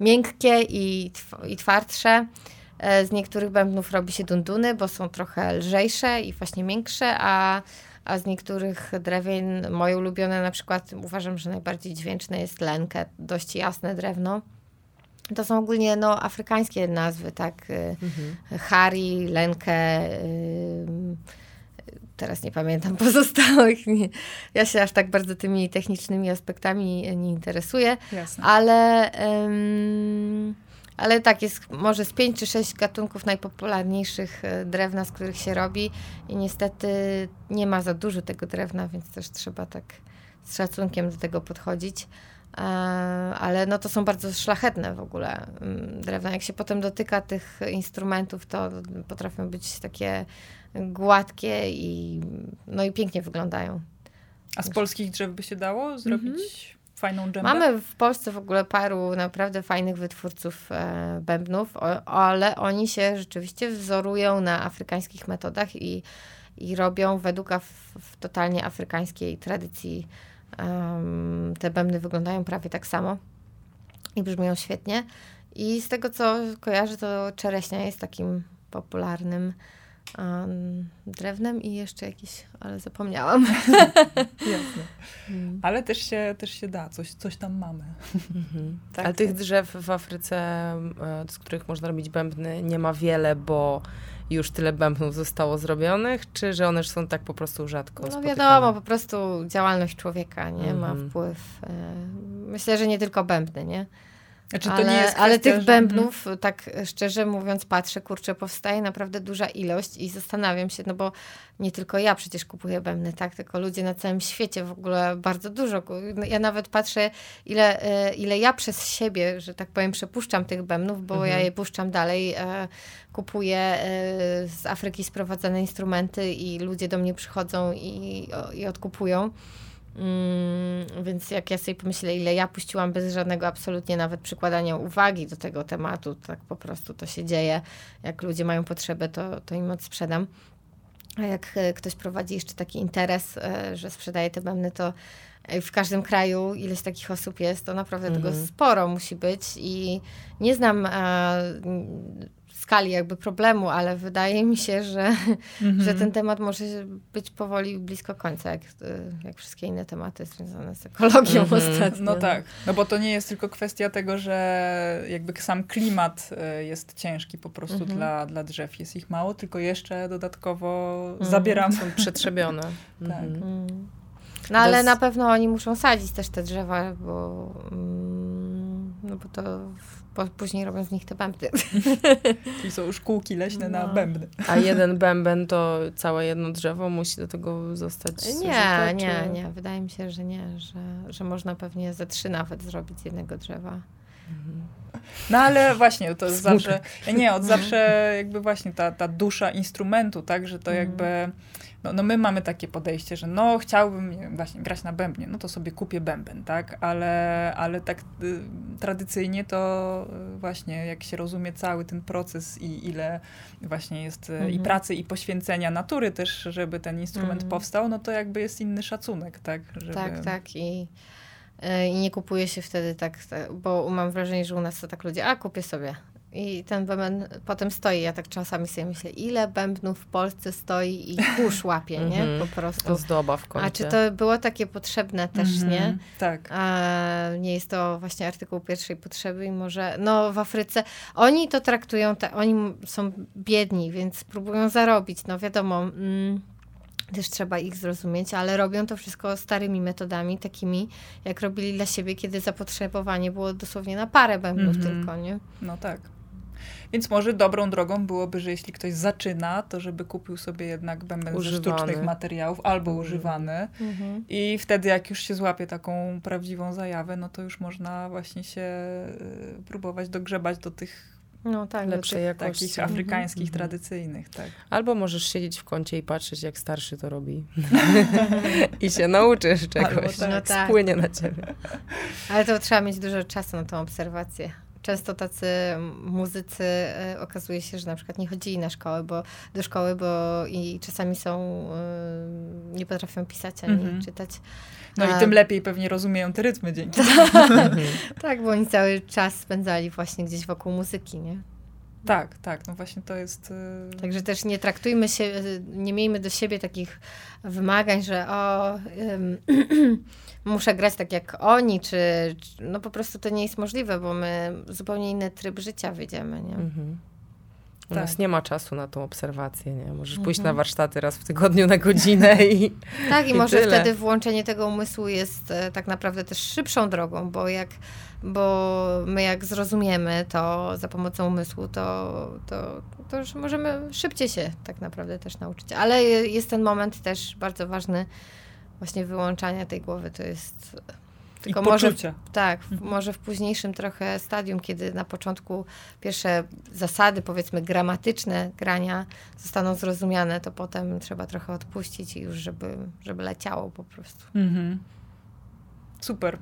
miękkie i, i twardsze. E, z niektórych bębnów robi się dunduny, bo są trochę lżejsze i właśnie miększe, a, a z niektórych drewien, moje ulubione na przykład, uważam, że najbardziej dźwięczne jest lenkę, dość jasne drewno. To są ogólnie no, afrykańskie nazwy, tak? Y, mhm. Hari, lenkę, y, teraz nie pamiętam pozostałych. Nie, ja się aż tak bardzo tymi technicznymi aspektami nie interesuję, Jasne. ale. Um, ale tak, jest może z pięć czy sześć gatunków najpopularniejszych e, drewna, z których się robi i niestety nie ma za dużo tego drewna, więc też trzeba tak z szacunkiem do tego podchodzić. E, ale no to są bardzo szlachetne w ogóle mm, drewna. Jak się potem dotyka tych instrumentów, to potrafią być takie gładkie i, no i pięknie wyglądają. A z polskich drzew by się dało zrobić mhm. Fajną dżembę? Mamy w Polsce w ogóle paru naprawdę fajnych wytwórców e, bębnów, o, ale oni się rzeczywiście wzorują na afrykańskich metodach i, i robią według af, totalnie afrykańskiej tradycji. Um, te bębny wyglądają prawie tak samo i brzmią świetnie. I z tego, co kojarzę, to czereśnia jest takim popularnym um, drewnem i jeszcze jakiś, ale zapomniałam. Jasne. Hmm. Ale też się, też się da, coś, coś tam mamy. Mhm. Tak, ale tych tak. drzew w Afryce, e, z których można robić bębny, nie ma wiele, bo już tyle bębnów zostało zrobionych, czy że one są tak po prostu rzadko No spotykane? wiadomo, po prostu działalność człowieka, nie? Ma mhm. wpływ. E, myślę, że nie tylko bębny, nie? Znaczy, ale, kwestia, ale tych że... bębnów, mhm. tak szczerze mówiąc, patrzę, kurczę, powstaje naprawdę duża ilość i zastanawiam się, no bo nie tylko ja przecież kupuję bębny, tak, tylko ludzie na całym świecie w ogóle bardzo dużo. No, ja nawet patrzę, ile, e, ile ja przez siebie, że tak powiem, przepuszczam tych bębnów, bo mhm. ja je puszczam dalej, e, kupuję z Afryki sprowadzane instrumenty i ludzie do mnie przychodzą i, i odkupują. Mm, więc jak ja sobie pomyślę, ile ja puściłam bez żadnego absolutnie nawet przykładania uwagi do tego tematu, tak po prostu to się dzieje. Jak ludzie mają potrzebę, to, to im odsprzedam. A jak e, ktoś prowadzi jeszcze taki interes, e, że sprzedaje te bębny, to w każdym kraju ileś takich osób jest, to naprawdę tego mhm. sporo musi być i nie znam skali jakby problemu, ale wydaje mi się, że, że ten temat może być powoli blisko końca, jak, jak wszystkie inne tematy związane z ekologią mm-hmm. ostatnio. No tak, no bo to nie jest tylko kwestia tego, że jakby sam klimat e, jest ciężki po prostu mm-hmm. dla, dla drzew. Jest ich mało, tylko jeszcze dodatkowo zabieram. Są przetrzebione. tak. Mhm. Mm. No ale na pewno oni muszą sadzić też te drzewa, bo, mm, no bo to bo później robią z nich te bębny. Czyli są szkółki leśne no. na bębny. A jeden bęben to całe jedno drzewo musi do tego zostać Nie, zużyte, nie, czy... nie. Wydaje mi się, że nie, że, że można pewnie ze trzy nawet zrobić z jednego drzewa. Mhm. No ale właśnie, to jest zawsze, nie, od zawsze jakby właśnie ta, ta dusza instrumentu, tak, że to mhm. jakby no, no my mamy takie podejście, że no chciałbym właśnie grać na bębnie, no to sobie kupię bęben, tak, ale, ale tak y, tradycyjnie to y, właśnie jak się rozumie cały ten proces i ile właśnie jest y, mhm. i pracy i poświęcenia natury też, żeby ten instrument mhm. powstał, no to jakby jest inny szacunek, tak? Żeby... Tak, tak i i nie kupuje się wtedy tak, bo mam wrażenie, że u nas to tak ludzie, a kupię sobie. I ten bęben potem stoi. Ja tak czasami sobie myślę, ile bębnów w Polsce stoi i kurz łapie, nie? Mhm. Po prostu. Zdoba w końcu. A czy to było takie potrzebne też, -hmm. nie? Tak. A nie jest to właśnie artykuł pierwszej potrzeby i może, no w Afryce, oni to traktują, te, oni są biedni, więc próbują zarobić, no wiadomo. Mm, też trzeba ich zrozumieć, ale robią to wszystko starymi metodami, takimi jak robili dla siebie, kiedy zapotrzebowanie było dosłownie na parę bębnów mm -hmm. tylko, nie? No tak. Więc może dobrą drogą byłoby, że jeśli ktoś zaczyna, to żeby kupił sobie jednak bęben używany. ze sztucznych materiałów albo mm. używany. Mhm. I wtedy jak już się złapie taką prawdziwą zajawę, no to już można właśnie się y, próbować dogrzebać do tych no tak, lepszej jakości. Takich afrykańskich, mhm. tradycyjnych, tak. Albo możesz siedzieć w kącie i patrzeć, jak starszy to robi. I się nauczysz czegoś. Tak. No tak. Spłynie na ciebie. Ale to trzeba mieć dużo czasu na tą obserwację często tacy muzycy e, okazuje się, że na przykład nie chodzili na szkołę, bo do szkoły, bo i czasami są, e, nie potrafią pisać ani mhm. czytać. No i tym lepiej pewnie rozumieją te rytmy dzięki Tak, bo oni cały czas spędzali właśnie gdzieś wokół muzyki, nie? Tak, tak, no właśnie to jest. Yy... Także też nie traktujmy się, nie miejmy do siebie takich wymagań, że o, muszę grać tak jak oni, czy, czy, no po prostu to nie jest możliwe, bo my zupełnie inny tryb życia wyjdziemy, nie? Mhm. U tak. nas nie ma czasu na tą obserwację, nie? Możesz mhm. pójść na warsztaty raz w tygodniu na godzinę i Tak, i, i może tyle. wtedy włączenie tego umysłu jest e, tak naprawdę też szybszą drogą, bo jak bo my jak zrozumiemy to za pomocą umysłu, to, to, to już możemy szybciej się tak naprawdę też nauczyć. Ale jest ten moment też bardzo ważny, właśnie wyłączania tej głowy, to jest tylko I może, tak, mhm. może w późniejszym trochę stadium, kiedy na początku pierwsze zasady, powiedzmy gramatyczne grania zostaną zrozumiane, to potem trzeba trochę odpuścić i już, żeby, żeby leciało po prostu. Mhm. Super.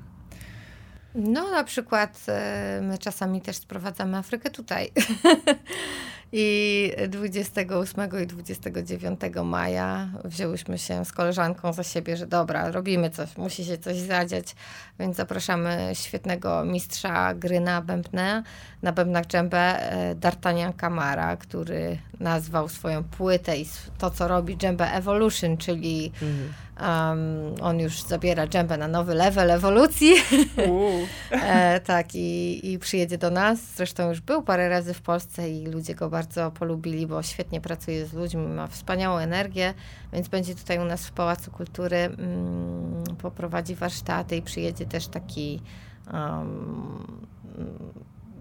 No, na przykład e, my czasami też sprowadzamy Afrykę tutaj. I 28 i 29 maja wzięłyśmy się z koleżanką za siebie, że dobra, robimy coś, musi się coś zadziać, więc zapraszamy świetnego mistrza gry na bębnę, na bębnach dżembę, e, D'Artagnan Kamara, który nazwał swoją płytę i to, co robi dżembę Evolution, czyli mhm Um, on już zabiera dżembę na nowy level ewolucji. e, tak, i, i przyjedzie do nas. Zresztą już był parę razy w Polsce i ludzie go bardzo polubili, bo świetnie pracuje z ludźmi, ma wspaniałą energię, więc będzie tutaj u nas w Pałacu Kultury. Mm, poprowadzi warsztaty i przyjedzie też taki um,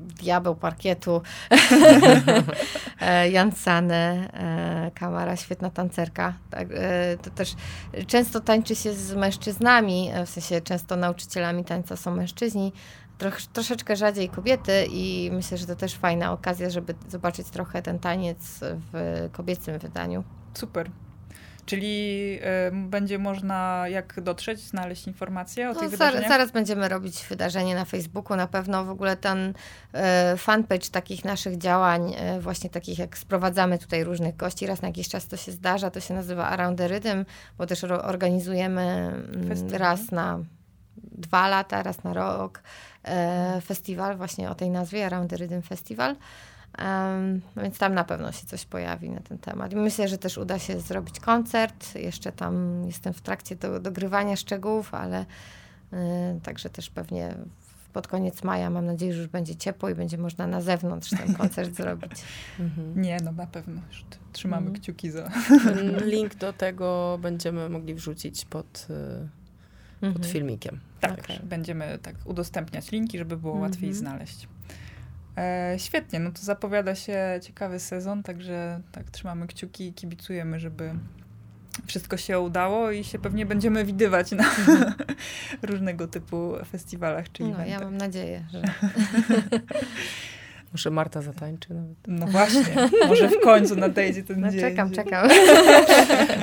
diabeł parkietu, e, Jan Sane, e, Kamara, świetna tancerka. Tak, e, to też często tańczy się z mężczyznami, w sensie często nauczycielami tańca są mężczyźni, troch, troszeczkę rzadziej kobiety i myślę, że to też fajna okazja, żeby zobaczyć trochę ten taniec w kobiecym wydaniu. Super. Czyli y, będzie można jak dotrzeć, znaleźć informacje o no, tych wydarzeniach? Zaraz będziemy robić wydarzenie na Facebooku. Na pewno w ogóle ten y, fanpage takich naszych działań, y, właśnie takich jak sprowadzamy tutaj różnych gości, raz na jakiś czas to się zdarza, to się nazywa Around the Rhythm, bo też organizujemy mm, raz na dwa lata, raz na rok festiwal właśnie o tej nazwie, Around the Rhythm Festival. Um, więc tam na pewno się coś pojawi na ten temat. I myślę, że też uda się zrobić koncert. Jeszcze tam jestem w trakcie do, dogrywania szczegółów, ale y, także też pewnie pod koniec maja mam nadzieję, że już będzie ciepło i będzie można na zewnątrz ten koncert zrobić. Mhm. Nie, no na pewno. Już trzymamy mhm. kciuki za. Link do tego będziemy mogli wrzucić pod, y, pod mhm. filmikiem. Tak, okay. będziemy tak udostępniać linki, żeby było łatwiej mhm. znaleźć. E, świetnie, no to zapowiada się ciekawy sezon, także tak trzymamy kciuki i kibicujemy, żeby wszystko się udało i się pewnie będziemy widywać na różnego typu festiwalach czy no, eventach. Ja mam nadzieję, że... Może Marta zatańczy nawet. No właśnie, może w końcu nadejdzie ten no, dzień. Czekam, czekam.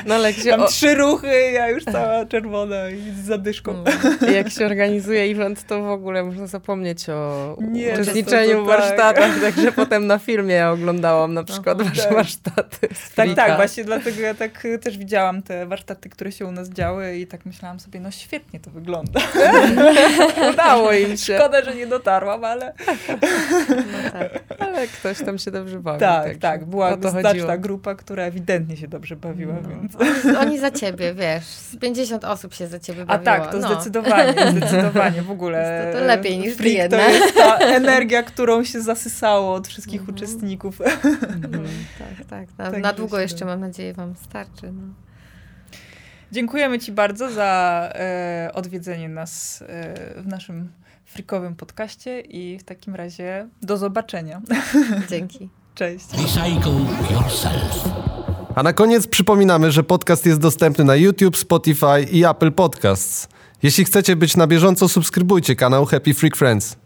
No ale gdzie... Mam o... trzy ruchy, ja już cała czerwona i z zadyszką. Mm. Jak się organizuje event, to w ogóle można zapomnieć o Nie, uczestniczeniu w warsztatach, tak. także potem na filmie ja oglądałam na przykład Aha, wasze tak. warsztaty. Tak, tak, właśnie dlatego ja tak też widziałam te warsztaty, które się u nas działy i tak myślałam sobie, no świetnie to wygląda. Udało im się. Szkoda, że nie dotarłam, ale... No tak tak. Ale ktoś tam się dobrze bawił. Tak, tak. tak. Była znaczna chodziło. grupa, która ewidentnie się dobrze bawiła, no. więc... Oni, oni, za ciebie, wiesz, 50 osób się za ciebie bawiło. A tak, to no. zdecydowanie, zdecydowanie w ogóle. To, to lepiej niż ty jedna. To jest ta energia, którą się zasysało od wszystkich mhm. uczestników. Mhm. Tak, tak. Na, tak na długo jeszcze, mam nadzieję, wam starczy. No. Dziękujemy Ci bardzo za e, odwiedzenie nas e, w naszym frikowym podcaście i w takim razie do zobaczenia. Dzięki. Cześć. Recycle yourself. A na koniec przypominamy, że podcast jest dostępny na YouTube, Spotify i Apple Podcasts. Jeśli chcecie być na bieżąco, subskrybujcie kanał Happy Freak Friends.